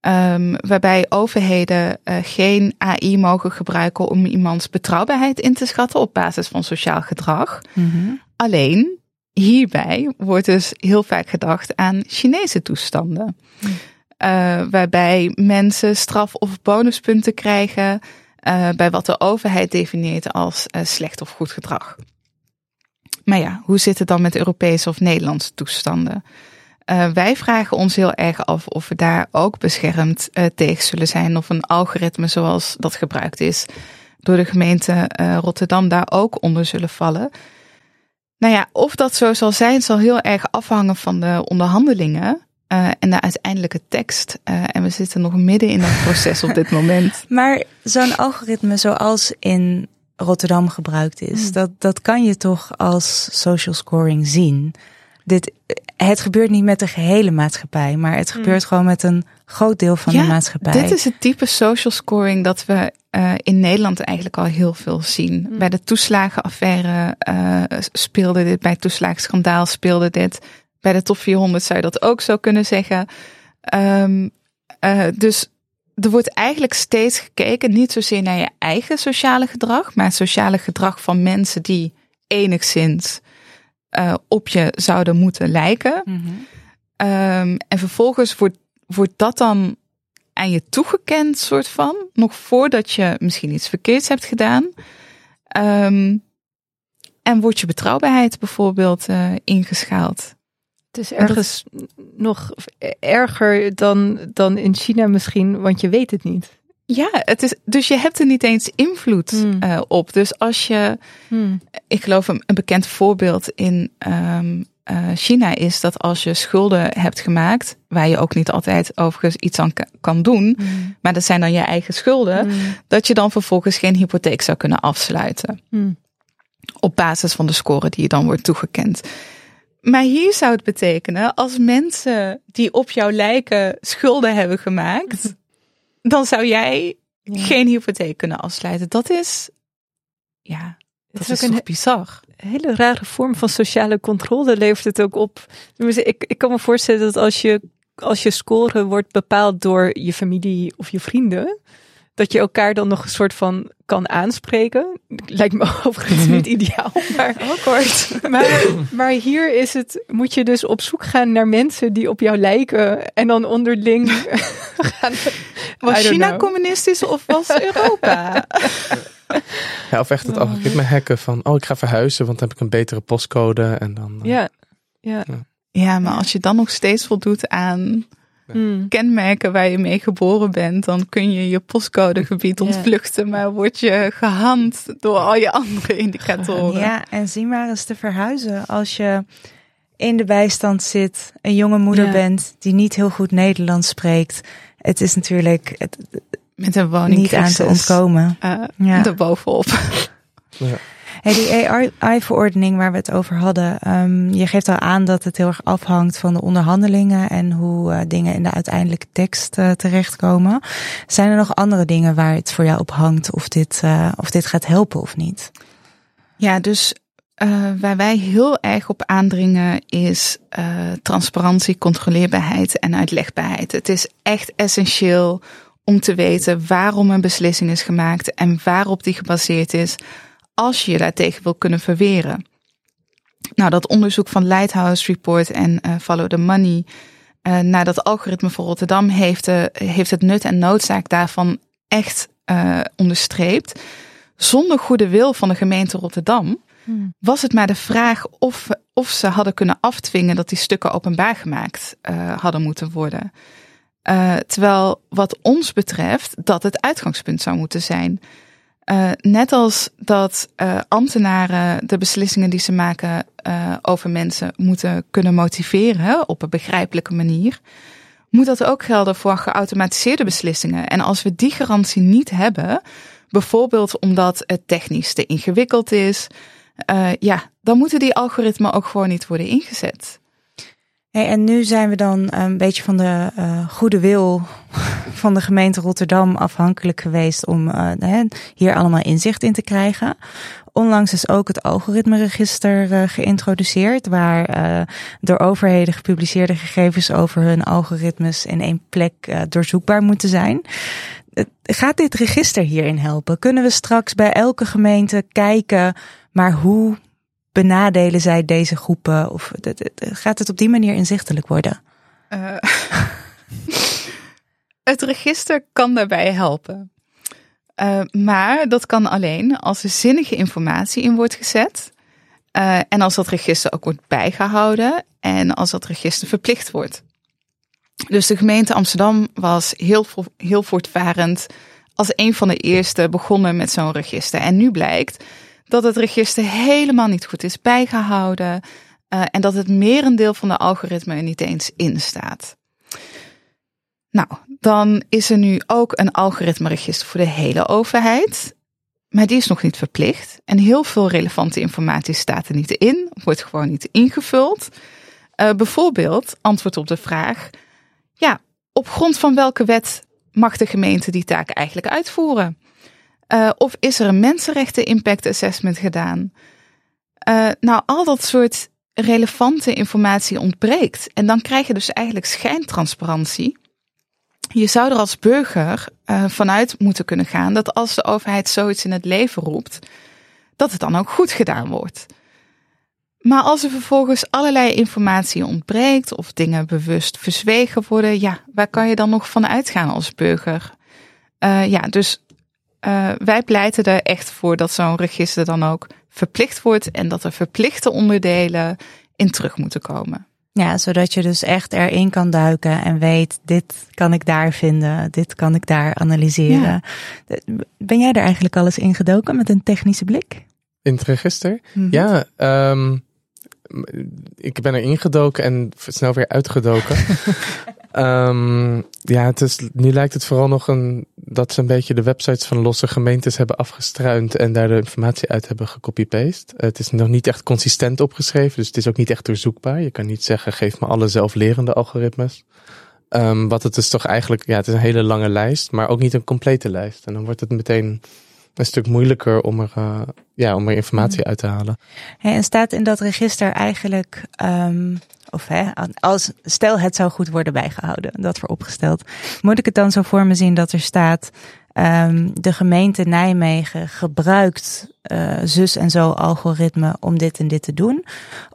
Um, waarbij overheden uh, geen AI mogen gebruiken om iemands betrouwbaarheid in te schatten op basis van sociaal gedrag.
Mm -hmm.
Alleen hierbij wordt dus heel vaak gedacht aan Chinese toestanden. Uh, waarbij mensen straf- of bonuspunten krijgen uh, bij wat de overheid definieert als uh, slecht of goed gedrag. Maar ja, hoe zit het dan met Europese of Nederlandse toestanden? wij vragen ons heel erg af of we daar ook beschermd tegen zullen zijn of een algoritme zoals dat gebruikt is door de gemeente Rotterdam daar ook onder zullen vallen. Nou ja, of dat zo zal zijn, zal heel erg afhangen van de onderhandelingen. Uh, en de uiteindelijke tekst. Uh, en we zitten nog midden in dat proces op dit moment. (laughs)
Maar zo'n algoritme zoals in Rotterdam gebruikt is, mm. dat, dat kan je toch als social scoring zien. Dit, het gebeurt niet met de gehele maatschappij, maar het gebeurt mm. gewoon met een groot deel van
ja,
de maatschappij.
Dit is het type social scoring dat we uh, in Nederland eigenlijk al heel veel zien. Mm. Bij de toeslagenaffaire uh, speelde dit, bij het toeslagenschandaal speelde dit. Bij de top 400 zou je dat ook zo kunnen zeggen. Um, uh, dus er wordt eigenlijk steeds gekeken, niet zozeer naar je eigen sociale gedrag, maar het sociale gedrag van mensen die enigszins uh, op je zouden moeten lijken.
Mm -hmm.
um, en vervolgens wordt, wordt dat dan aan je toegekend, soort van, nog voordat je misschien iets verkeerds hebt gedaan. Um, en wordt je betrouwbaarheid bijvoorbeeld uh, ingeschaald.
Het is ergens nog erger dan, dan in China misschien, want je weet het niet.
Ja, het is, dus je hebt er niet eens invloed
Hmm.
uh, op. Dus als je,
Hmm.
ik geloof een, een bekend voorbeeld in, um, eh, China is dat als je schulden hebt gemaakt, waar je ook niet altijd overigens iets aan ka- kan doen,
Mm.
maar dat zijn dan je eigen schulden, dat je dan vervolgens geen hypotheek zou kunnen afsluiten.
Mm.
Op basis van de score die je dan wordt toegekend. Maar hier zou het betekenen, als mensen die op jou lijken schulden hebben gemaakt, dan zou jij
Ja.
geen hypotheek kunnen afsluiten. Dat is, ja, dat
is
is,
ook een
bizar.
hele rare vorm van sociale controle levert het ook op. Tenminste, Ik, ik kan me voorstellen dat als je, als je score wordt bepaald door je familie of je vrienden, dat je elkaar dan nog een soort van kan aanspreken. Lijkt me (laughs) overigens niet ideaal, maar, maar, (laughs) maar hier is het, moet je dus op zoek gaan naar mensen die op jou lijken en dan onderling (laughs) gaan.
Was China
know.
communistisch of was Europa?
Ja, of echt het algoritme hacken van, oh ik ga verhuizen, want dan heb ik een betere postcode. En dan, eh,
Ja, ja.
ja, maar als je dan nog steeds voldoet aan
Mm.
kenmerken waar je mee geboren bent, dan kun je je postcodegebied
Ja.
ontvluchten, maar word je gehand door al je andere (laughs) indicatoren.
Ja, en zie maar eens te verhuizen. Als je in de bijstand zit, een jonge moeder
Ja.
bent die niet heel goed Nederlands spreekt. Het is natuurlijk het,
Met een woning
niet aan te ontkomen.
Uh,
Ja.
Erbovenop.
ja.
Hey, die AI-verordening waar we het over hadden. ehm, je geeft al aan dat het heel erg afhangt van de onderhandelingen en hoe eh, dingen in de uiteindelijke tekst eh, terechtkomen. Zijn er nog andere dingen waar het voor jou op hangt of dit, eh, of dit gaat helpen of niet?
Ja, dus waar wij heel erg op aandringen is transparantie, controleerbaarheid en uitlegbaarheid. Het is echt essentieel om te weten waarom een beslissing is gemaakt en waarop die gebaseerd is, als je je daartegen wil kunnen verweren. Nou, dat onderzoek van Lighthouse Report en eh, Follow the Money eh, naar dat algoritme voor Rotterdam heeft, eh, heeft het nut en noodzaak daarvan echt onderstreept. Zonder goede wil van de gemeente Rotterdam
Hmm.
was het maar de vraag of, of ze hadden kunnen afdwingen dat die stukken openbaar gemaakt hadden moeten worden. Terwijl wat ons betreft dat het uitgangspunt zou moeten zijn. Eh, net als dat eh, ambtenaren de beslissingen die ze maken eh, over mensen moeten kunnen motiveren op een begrijpelijke manier, moet dat ook gelden voor geautomatiseerde beslissingen. En als we die garantie niet hebben, bijvoorbeeld omdat het technisch te ingewikkeld is, ja, dan moeten die algoritmen ook gewoon niet worden ingezet.
Hey, en nu zijn we dan een beetje van de eh, goede wil (laughs) van de gemeente Rotterdam afhankelijk geweest om hè, hier allemaal inzicht in te krijgen. Onlangs is ook het algoritmeregister eh, geïntroduceerd, waar door overheden gepubliceerde gegevens over hun algoritmes in één plek doorzoekbaar moeten zijn. Gaat dit register hierin helpen? Kunnen we straks bij elke gemeente kijken, maar hoe benadelen zij deze groepen? Of gaat het op die manier inzichtelijk worden?
Eh, (laughs) het register kan daarbij helpen. Eh, maar dat kan alleen als er zinnige informatie in wordt gezet. eh, en als dat register ook wordt bijgehouden. En als dat register verplicht wordt. Dus de gemeente Amsterdam was heel, heel voortvarend als een van de eerste begonnen met zo'n register. En nu blijkt dat het register helemaal niet goed is bijgehouden. eh, en dat het merendeel van de algoritme er niet eens in staat. Nou, dan is er nu ook een algoritmeregister voor de hele overheid. Maar die is nog niet verplicht. En heel veel relevante informatie staat er niet in, wordt gewoon niet ingevuld. Eh, bijvoorbeeld antwoord op de vraag: ja, op grond van welke wet mag de gemeente die taak eigenlijk uitvoeren? Eh, of is er een mensenrechten impact assessment gedaan? Eh, nou, al dat soort relevante informatie ontbreekt. En dan krijg je dus eigenlijk schijntransparantie. Je zou er als burger uh, vanuit moeten kunnen gaan dat als de overheid zoiets in het leven roept, dat het dan ook goed gedaan wordt. Maar als er vervolgens allerlei informatie ontbreekt of dingen bewust verzwegen worden, ja, waar kan je dan nog van uitgaan als burger? Ja, dus uh, wij pleiten er echt voor dat zo'n register dan ook verplicht wordt en dat er verplichte onderdelen in terug moeten komen.
Ja, zodat je dus echt erin kan duiken en weet, dit kan ik daar vinden, dit kan ik daar analyseren. Ja. Ben jij er eigenlijk al eens ingedoken met een technische blik?
In het register? Mm -hmm. Ja, um, ik ben er ingedoken en snel weer uitgedoken. (laughs) Ehm, ja, het is, nu lijkt het vooral nog een, dat ze een beetje de websites van losse gemeentes hebben afgestruind en daar de informatie uit hebben gecopy-paste. Het is nog niet echt consistent opgeschreven, dus het is ook niet echt doorzoekbaar. Je kan niet zeggen, geef me alle zelflerende algoritmes. Um, wat het is toch eigenlijk, ja, het is een hele lange lijst, maar ook niet een complete lijst. En dan wordt het meteen een stuk moeilijker om er, uh, ja, om er informatie mm. uit te halen.
Hey, en staat in dat register eigenlijk, um, of hè, als stel het zou goed worden bijgehouden, dat vooropgesteld, moet ik het dan zo voor me zien dat er staat Um, de gemeente Nijmegen gebruikt uh, zus en zo algoritme om dit en dit te doen?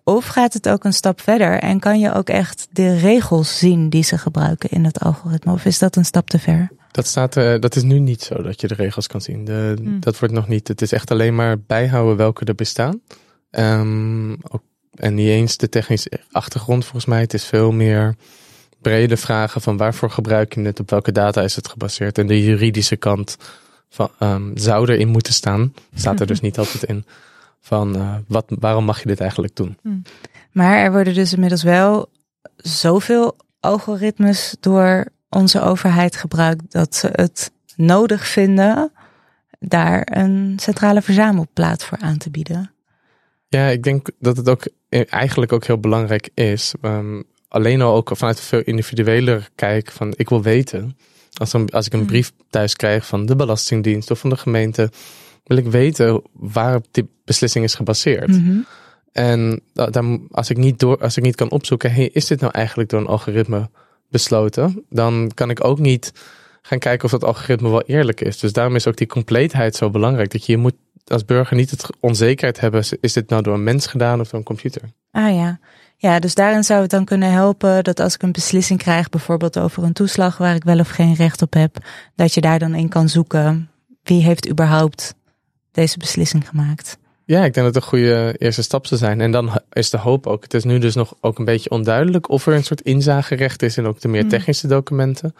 Of gaat het ook een stap verder en kan je ook echt de regels zien die ze gebruiken in het algoritme? Of is dat een stap te ver?
Dat, staat, uh, dat is nu niet zo dat je de regels kan zien. De, hmm. Dat wordt nog niet. Het is echt alleen maar bijhouden welke er bestaan. Um, ook, en niet eens de technische achtergrond volgens mij. Het is veel meer brede vragen van waarvoor gebruik je het, op welke data is het gebaseerd. En de juridische kant van, um, zou erin moeten staan. Staat er dus niet altijd in. Van uh, wat, waarom mag je dit eigenlijk doen? Hmm.
Maar er worden dus inmiddels wel zoveel algoritmes door onze overheid gebruikt dat ze het nodig vinden daar een centrale verzamelplaats voor aan te bieden.
Ja, ik denk dat het ook eh, eigenlijk ook heel belangrijk is. Um, alleen al ook vanuit een veel individueler kijk van ik wil weten. Als, als ik een hmm. brief thuis krijg van de Belastingdienst of van de gemeente, wil ik weten waarop die beslissing is gebaseerd. Mhm. En dan, als, ik niet door, als ik niet kan opzoeken, hey, is dit nou eigenlijk door een algoritme besloten? Dan kan ik ook niet gaan kijken of dat algoritme wel eerlijk is. Dus daarom is ook die compleetheid zo belangrijk. Dat je, je moet als burger niet het onzekerheid hebben, is dit nou door een mens gedaan of door een computer?
Ah ja. Ja, dus daarin zou het dan kunnen helpen dat als ik een beslissing krijg, bijvoorbeeld over een toeslag waar ik wel of geen recht op heb, dat je daar dan in kan zoeken wie heeft überhaupt deze beslissing gemaakt.
Ja, ik denk dat het een goede eerste stap zou zijn. En dan is de hoop ook. Het is nu dus nog ook een beetje onduidelijk of er een soort inzagerecht is in ook de meer hmm. technische documenten.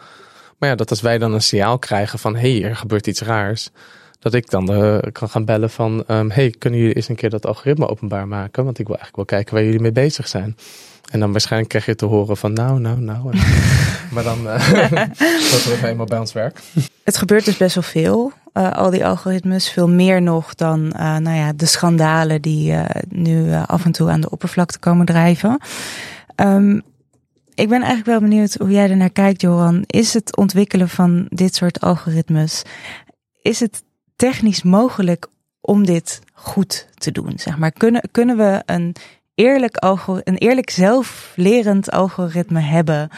Maar ja, dat als wij dan een signaal krijgen van hé, hey, er gebeurt iets raars dat ik dan uh, kan gaan bellen van, um, hey, kunnen jullie eens een keer dat algoritme openbaar maken? Want ik wil eigenlijk wel kijken waar jullie mee bezig zijn. En dan waarschijnlijk krijg je te horen van, nou, nou, nou. (laughs) maar dan uh, (laughs) dat we eenmaal bij ons werk.
Het gebeurt dus best wel veel, uh, al die algoritmes. Veel meer nog dan, uh, nou ja, de schandalen die nu af en toe aan de oppervlakte komen drijven. Um, ik ben eigenlijk wel benieuwd hoe jij er naar kijkt, Johan. Is het ontwikkelen van dit soort algoritmes, is het technisch mogelijk om dit goed te doen? Zeg maar, kunnen, kunnen we een eerlijk, een eerlijk zelflerend algoritme hebben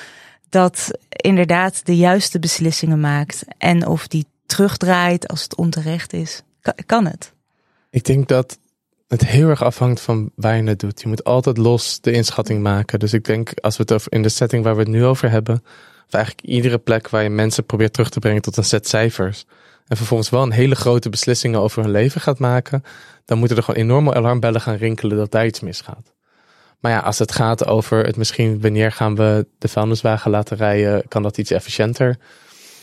dat inderdaad de juiste beslissingen maakt en of die terugdraait als het onterecht is? Kan het?
Ik denk dat het heel erg afhangt van waar je het doet. Je moet altijd los de inschatting maken. Dus ik denk, als we het over in de setting waar we het nu over hebben, of eigenlijk iedere plek waar je mensen probeert terug te brengen tot een set cijfers, en vervolgens wel een hele grote beslissingen over hun leven gaat maken, dan moeten er gewoon enorme alarmbellen gaan rinkelen dat daar iets misgaat. Maar ja, als het gaat over het misschien wanneer gaan we de vuilniswagen laten rijden, kan dat iets efficiënter.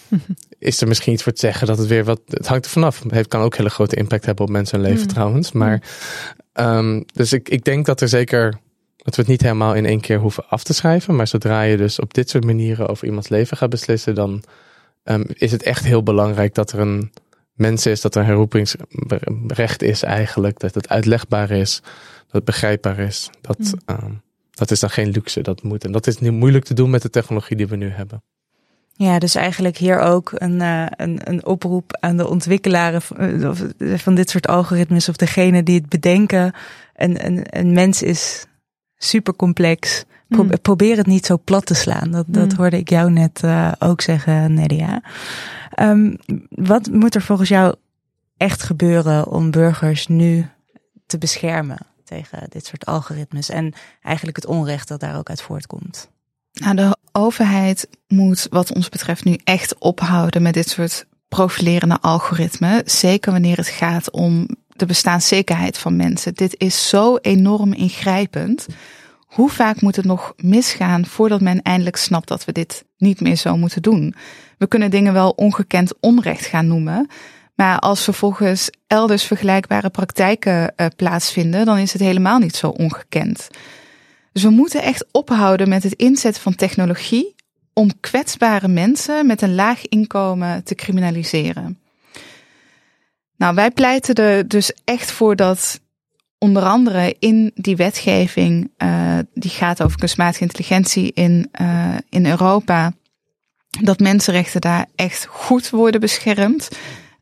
(laughs) Is er misschien iets voor te zeggen dat het weer wat. Het hangt er vanaf. Het kan ook hele grote impact hebben op mensen hun leven mm. trouwens. Maar um, dus ik, ik denk dat er zeker. Dat we het niet helemaal in één keer hoeven af te schrijven. Maar zodra je dus op dit soort manieren over iemands leven gaat beslissen, dan um, is het echt heel belangrijk dat er een mens is, dat er een herroepingsrecht is eigenlijk, dat het uitlegbaar is, dat het begrijpbaar is. Dat, mm. um, dat is dan geen luxe, dat moet. En dat is nu moeilijk te doen met de technologie die we nu hebben.
Ja, dus eigenlijk hier ook een, uh, een, een oproep aan de ontwikkelaren van, van dit soort algoritmes of degene die het bedenken. Een, een, een mens is super complex. Hmm. Probeer het niet zo plat te slaan. Dat, dat hmm. hoorde ik jou net uh, ook zeggen, Nedia. Um, wat moet er volgens jou echt gebeuren om burgers nu te beschermen tegen dit soort algoritmes en eigenlijk het onrecht dat daar ook uit voortkomt?
Nou, de overheid moet wat ons betreft nu echt ophouden met dit soort profilerende algoritmen. Zeker wanneer het gaat om de bestaanszekerheid van mensen. Dit is zo enorm ingrijpend. Hoe vaak moet het nog misgaan voordat men eindelijk snapt dat we dit niet meer zo moeten doen? We kunnen dingen wel ongekend onrecht gaan noemen, Maar als vervolgens elders vergelijkbare praktijken uh, plaatsvinden, dan is het helemaal niet zo ongekend. Dus we moeten echt ophouden met het inzetten van technologie om kwetsbare mensen met een laag inkomen te criminaliseren. Nou, wij pleiten er dus echt voor dat onder andere in die wetgeving, uh, die gaat over kunstmatige intelligentie in, uh, in Europa, dat mensenrechten daar echt goed worden beschermd.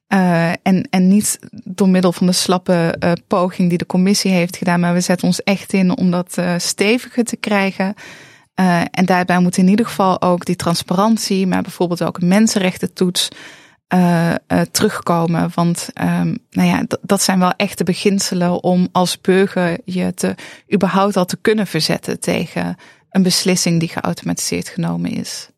Uh, en, en niet door middel van de slappe poging die de commissie heeft gedaan, maar we zetten ons echt in om dat steviger te krijgen. en daarbij moet in ieder geval ook die transparantie, maar bijvoorbeeld ook een mensenrechtentoets terugkomen. Want um, nou ja, dat zijn wel echte beginselen om als burger je te überhaupt al te kunnen verzetten tegen een beslissing die geautomatiseerd genomen is.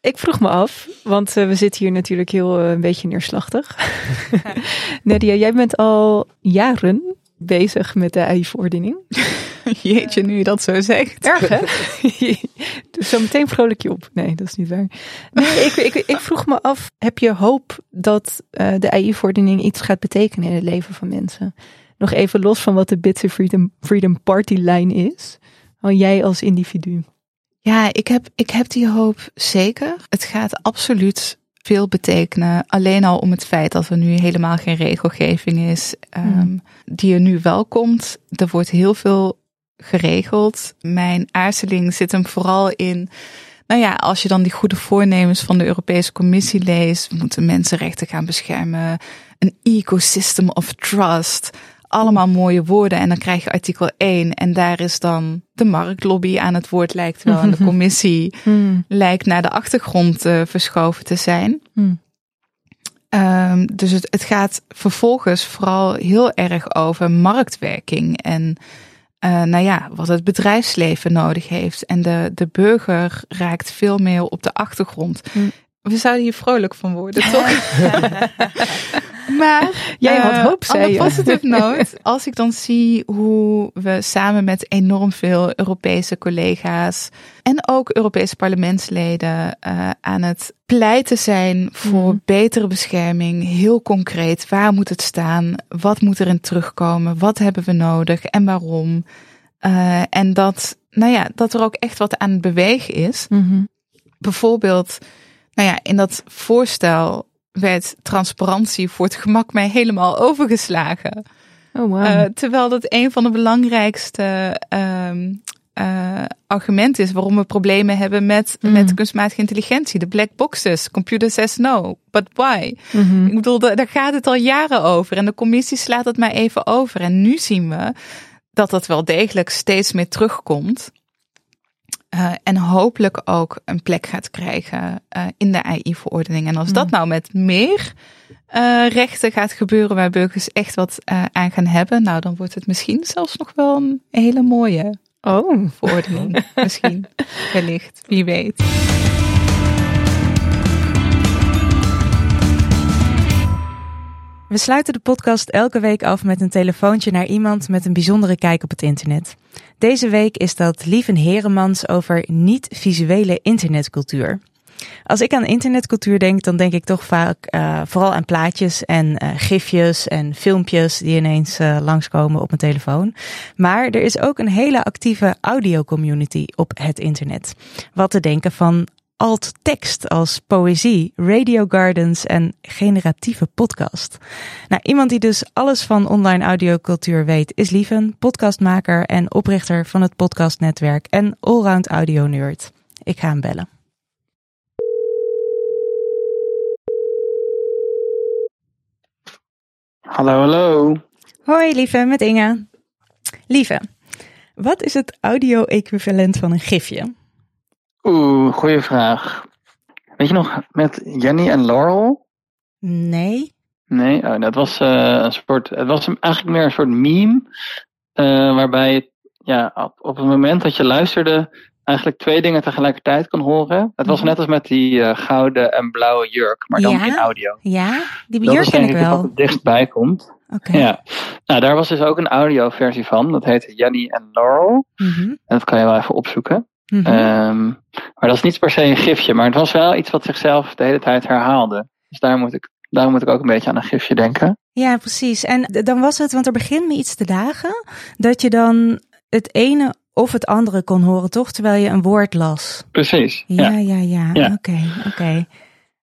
Ik vroeg me af, want uh, we zitten hier natuurlijk heel uh, een beetje neerslachtig. (laughs) (laughs) Nadia, jij bent al jaren bezig met de AI-verordening. (laughs) (laughs)
Jeetje, nu je dat zo zegt.
Erg, hè? dus (laughs) zo meteen vrolijk je op. Nee, dat is niet waar. Nee, ik, ik, ik vroeg me af, heb je hoop dat uh, de AI-verordening iets gaat betekenen in het leven van mensen? Nog even los van wat de Bits Freedom, Freedom Party-lijn is. Al jij als individu.
Ja, ik heb, ik heb die hoop zeker. Het gaat absoluut veel betekenen. Alleen al om het feit dat er nu helemaal geen regelgeving is um, die er nu wel komt. Er wordt heel veel geregeld. Mijn aarzeling zit hem vooral in. Nou ja, als je dan die goede voornemens van de Europese Commissie leest, we moeten mensenrechten gaan beschermen, een ecosystem of trust allemaal mooie woorden. En dan krijg je artikel 1. En daar is dan de marktlobby aan het woord, lijkt wel. En de (laughs) commissie hmm. lijkt naar de achtergrond uh, verschoven te zijn. Hmm. Um, dus het, het gaat vervolgens vooral heel erg over marktwerking. En uh, nou ja, wat het bedrijfsleven nodig heeft. En de, de burger raakt veel meer op de achtergrond. Hmm. We zouden hier vrolijk van worden, (laughs) toch? (laughs) Maar
jij had eh, hoop, zei
je. positive (laughs) note, als ik dan zie hoe we samen met enorm veel Europese collega's en ook Europese parlementsleden uh, aan het pleiten zijn voor mhm. betere bescherming, heel concreet, waar moet het staan, wat moet erin terugkomen, wat hebben we nodig en waarom. Uh, en dat, nou ja, dat er ook echt wat aan het bewegen is. Mm Bijvoorbeeld, nou ja, in dat voorstel werd transparantie voor het gemak mij helemaal overgeslagen.
Oh, wow. Uh,
terwijl dat een van de belangrijkste uh, uh, argumenten is waarom we problemen hebben met, mm. met kunstmatige intelligentie. De black boxes. Computer says no, but why? Mm -hmm. Ik bedoel, daar gaat het al jaren over. En de commissie slaat het maar even over. En nu zien we dat dat wel degelijk steeds meer terugkomt. Uh, en hopelijk ook een plek gaat krijgen uh, in de AI-verordening. En als dat hmm. nou met meer uh, rechten gaat gebeuren waar burgers echt wat aan gaan hebben, nou dan wordt het misschien zelfs nog wel een hele mooie oh. verordening. (laughs) misschien, wellicht, wie weet.
We sluiten de podcast elke week af met een telefoontje naar iemand met een bijzondere kijk op het internet. Deze week is dat Lieven Heremans over niet-visuele internetcultuur. Als ik aan internetcultuur denk, dan denk ik toch vaak uh, vooral aan plaatjes en uh, gifjes en filmpjes die ineens uh, langskomen op mijn telefoon. Maar er is ook een hele actieve audio-community op het internet. Wat te denken van alt-tekst als poëzie, radio gardens en generatieve podcast. Nou, iemand die dus alles van online audiocultuur weet is Lieven, podcastmaker en oprichter van het podcastnetwerk en allround audio nerd. Ik ga hem bellen.
Hallo, hallo.
Hoi Lieve, met Inge. Lieve, wat is het audio-equivalent van een gifje?
Oeh, goede vraag. Weet je nog met Jenny en Laurel?
Nee.
Nee, oh, dat was uh, een soort. Het was eigenlijk meer een soort meme. Uh, waarbij ja, op, op, het moment dat je luisterde, eigenlijk twee dingen tegelijkertijd kon horen. Het was mhm. net als met die uh, gouden en blauwe jurk, maar dan ja? in audio.
Ja, die jurk dat is, ken ik wel. Dat
het dichtbij komt.
Okay.
Ja, nou, daar was dus ook een audioversie van. Dat heette Jenny en Laurel. Mm -hmm. En dat kan je wel even opzoeken. Mm -hmm. um, maar dat is niet per se een gifje, maar het was wel iets wat zichzelf de hele tijd herhaalde. Dus daar moet ik Daarom moet ik ook een beetje aan een gifje denken.
Ja, precies. En dan was het, want er begint me iets te dagen, dat je dan het ene of het andere kon horen, toch? Terwijl je een woord las.
Precies.
Ja,
Ja.
ja, ja.
Ja.
Oké, oké.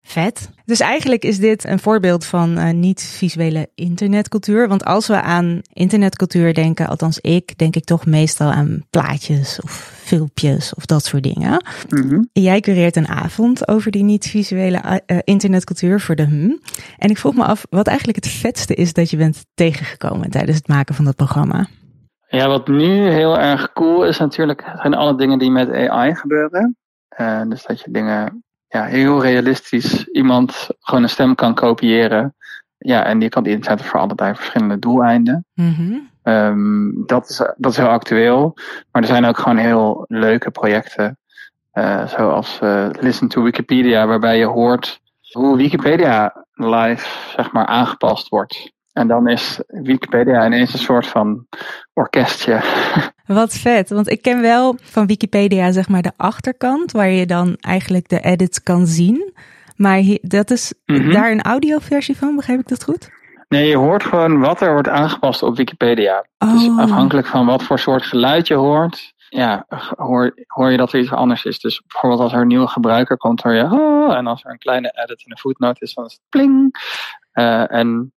Vet. Dus eigenlijk is dit een voorbeeld van eh, niet-visuele internetcultuur. Want als we aan internetcultuur denken, althans ik, denk ik toch meestal aan plaatjes of filmpjes of dat soort dingen.
Mhm.
Jij cureert een avond over die niet-visuele eh, eh, internetcultuur voor de HUM. En ik vroeg me af wat eigenlijk het vetste is dat je bent tegengekomen tijdens het maken van dat programma.
Ja, wat nu heel erg cool is natuurlijk, zijn alle dingen die met AI gebeuren. Dus dat je dingen ja, heel realistisch iemand gewoon een stem kan kopiëren. Ja, en die kan die inzetten voor allerlei verschillende doeleinden.
Mhm.
Ehm, dat, is, dat is heel actueel. Maar er zijn ook gewoon heel leuke projecten. eh, zoals eh, Listen to Wikipedia, waarbij je hoort hoe Wikipedia live zeg maar, aangepast wordt. En dan is Wikipedia ineens een soort van orkestje. (laughs)
Wat vet, want ik ken wel van Wikipedia zeg maar de achterkant, waar je dan eigenlijk de edits kan zien. Maar hier, dat is
Mhm.
daar een audioversie van, begrijp ik dat goed?
Nee, je hoort gewoon wat er wordt aangepast op Wikipedia. Dus afhankelijk van wat voor soort geluid je hoort, ja, hoor, hoor je dat er iets anders is. Dus bijvoorbeeld als er een nieuwe gebruiker komt, hoor je oh, en als er een kleine edit en een footnote is, dan is het pling. Eh, en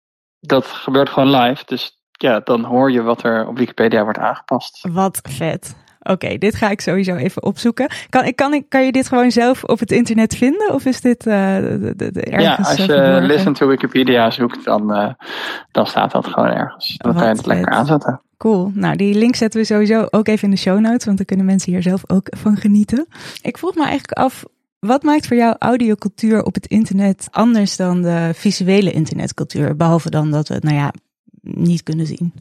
dat gebeurt gewoon live, dus ja, dan hoor je wat er op Wikipedia wordt aangepast.
Wat vet. Oké, dit ga ik sowieso even opzoeken. Kan, ik, kan, ik, kan je dit gewoon zelf op het internet vinden? Of is dit eh, de, de, de ergens
ja, als
eh,
je listen to Wikipedia zoekt, dan, eh, dan staat dat gewoon ergens. Dan kan je het lekker aanzetten.
Cool. Nou, die link zetten we sowieso ook even in de show notes, want dan kunnen mensen hier zelf ook van genieten. Ik vroeg me eigenlijk af, wat maakt voor jou audiocultuur op het internet anders dan de visuele internetcultuur? Behalve dan dat we het, nou ja, niet kunnen zien.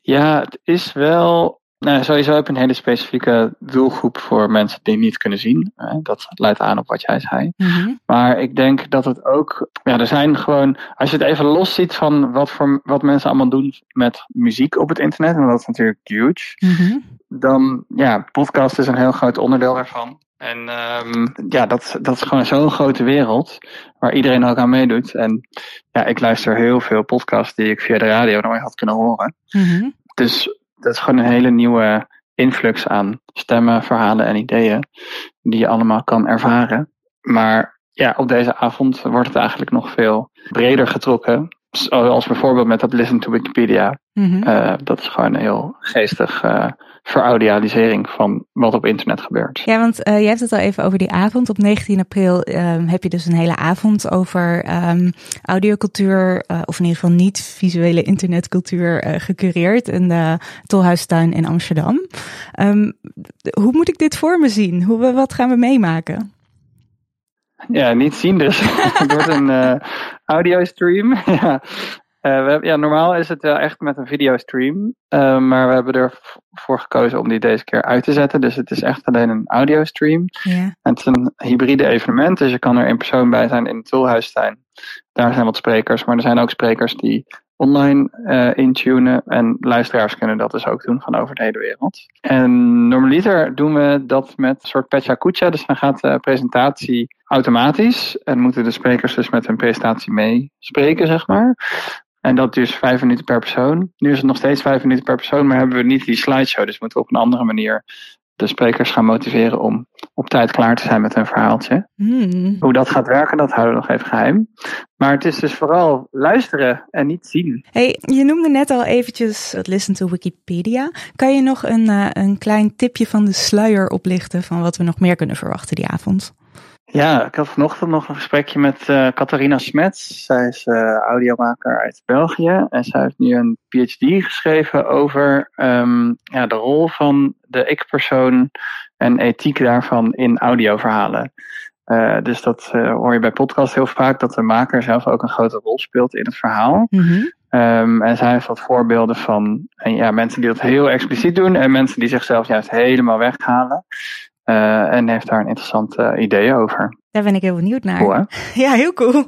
Ja, het is wel. Nou, sowieso heb je een hele specifieke doelgroep voor mensen die niet kunnen zien. Dat leidt aan op wat jij zei. Maar ik denk dat het ook. Ja, er zijn gewoon. Als je het even los ziet van wat, voor, wat mensen allemaal doen met muziek op het internet. En dat is natuurlijk huge.
Mhm.
Dan, ja, podcast is een heel groot onderdeel daarvan. En ehm, ja, dat, dat is gewoon zo'n grote wereld. Waar iedereen ook aan meedoet. En ja, ik luister heel veel podcasts die ik via de radio nooit had kunnen horen.
Mhm.
Dus dat is gewoon een hele nieuwe influx aan stemmen, verhalen en ideeën die je allemaal kan ervaren. Maar ja, op deze avond wordt het eigenlijk nog veel breder getrokken. Zoals bijvoorbeeld met dat Listen to Wikipedia.
Mhm.
Eh, dat is gewoon een heel geestig eh veraudialisering van wat op internet gebeurt.
Ja, want eh, je hebt het al even over die avond. Op 19 april ehm, heb je dus een hele avond over ehm, audiocultuur, eh, of in ieder geval niet visuele internetcultuur, eh, gecureerd in de Tolhuistuin in Amsterdam. Ehm, hoe moet ik dit voor me zien? Hoe, wat gaan we meemaken?
Ja, niet zien dus. (laughs) (laughs) het wordt een eh audiostream. (laughs) ja. Eh, we hebben, ja, normaal is het wel echt met een videostream. eh, maar we hebben ervoor gekozen om die deze keer uit te zetten. Dus het is echt alleen een audiostream. En het is een hybride evenement, dus je kan er in persoon bij zijn in het Tolhuistuin. Daar zijn wat sprekers, maar er zijn ook sprekers die online eh intunen. En luisteraars kunnen dat dus ook doen van over de hele wereld. En normaliter doen we dat met een soort pecha kucha. Dus dan gaat de presentatie automatisch. En moeten de sprekers dus met hun presentatie meespreken, zeg maar. En dat dus vijf minuten per persoon. Nu is het nog steeds vijf minuten per persoon, maar hebben we niet die slideshow. Dus moeten we op een andere manier de sprekers gaan motiveren om op tijd klaar te zijn met hun verhaaltje.
Hmm.
Hoe dat gaat werken, dat houden we nog even geheim. Maar het is dus vooral luisteren en niet zien.
Hey, je noemde net al eventjes het Listen to Wikipedia. Kan je nog een, eh, een klein tipje van de sluier oplichten van wat we nog meer kunnen verwachten die avond?
Ja, ik had vanochtend nog een gesprekje met eh Catharina Smets. Zij is eh, audiomaker uit België. En zij heeft nu een PhD geschreven over ehm, ja, de rol van de ik-persoon en ethiek daarvan in audioverhalen. Eh, dus dat hoor je bij podcast heel vaak, dat de maker zelf ook een grote rol speelt in het verhaal. Ehm, en zij heeft wat voorbeelden van en ja, mensen die dat heel expliciet doen en mensen die zichzelf juist helemaal weghalen. Eh, en heeft daar een interessant eh, idee over.
Daar ben ik heel benieuwd naar.
Cool? (laughs)
Ja, heel cool.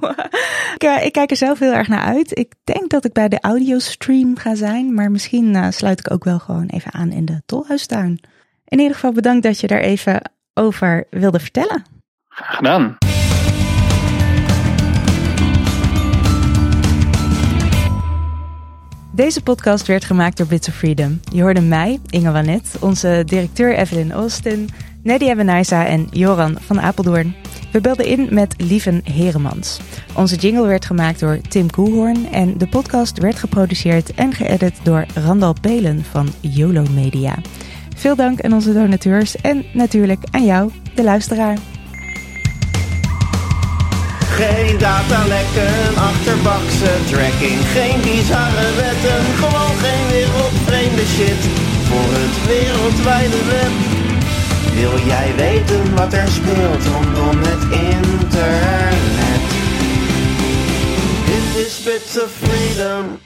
ik, eh, ik kijk er zelf heel erg naar uit. Ik denk dat ik bij de audiostream ga zijn, maar misschien sluit ik ook wel gewoon even aan in de Tolhuistuin. In ieder geval bedankt dat je er even over wilde vertellen.
Graag gedaan.
Deze podcast werd gemaakt door Bits of Freedom. Je hoorde mij, Inge Wanet, onze directeur Evelyn Austin, Nadia Benaisa en Joran van Apeldoorn. We belden in met Lieven Heremans. Onze jingle werd gemaakt door Tim Koelhoorn en de podcast werd geproduceerd en geëdit door Randal Pelen van YOLO Media. Veel dank aan onze donateurs en natuurlijk aan jou, de luisteraar.
Geen datalekken, achterbakse tracking, geen bizarre wetten, gewoon geen wereldvreemde shit voor het wereldwijde web. Wil jij weten wat er speelt rondom het internet? Dit is Bits of Freedom.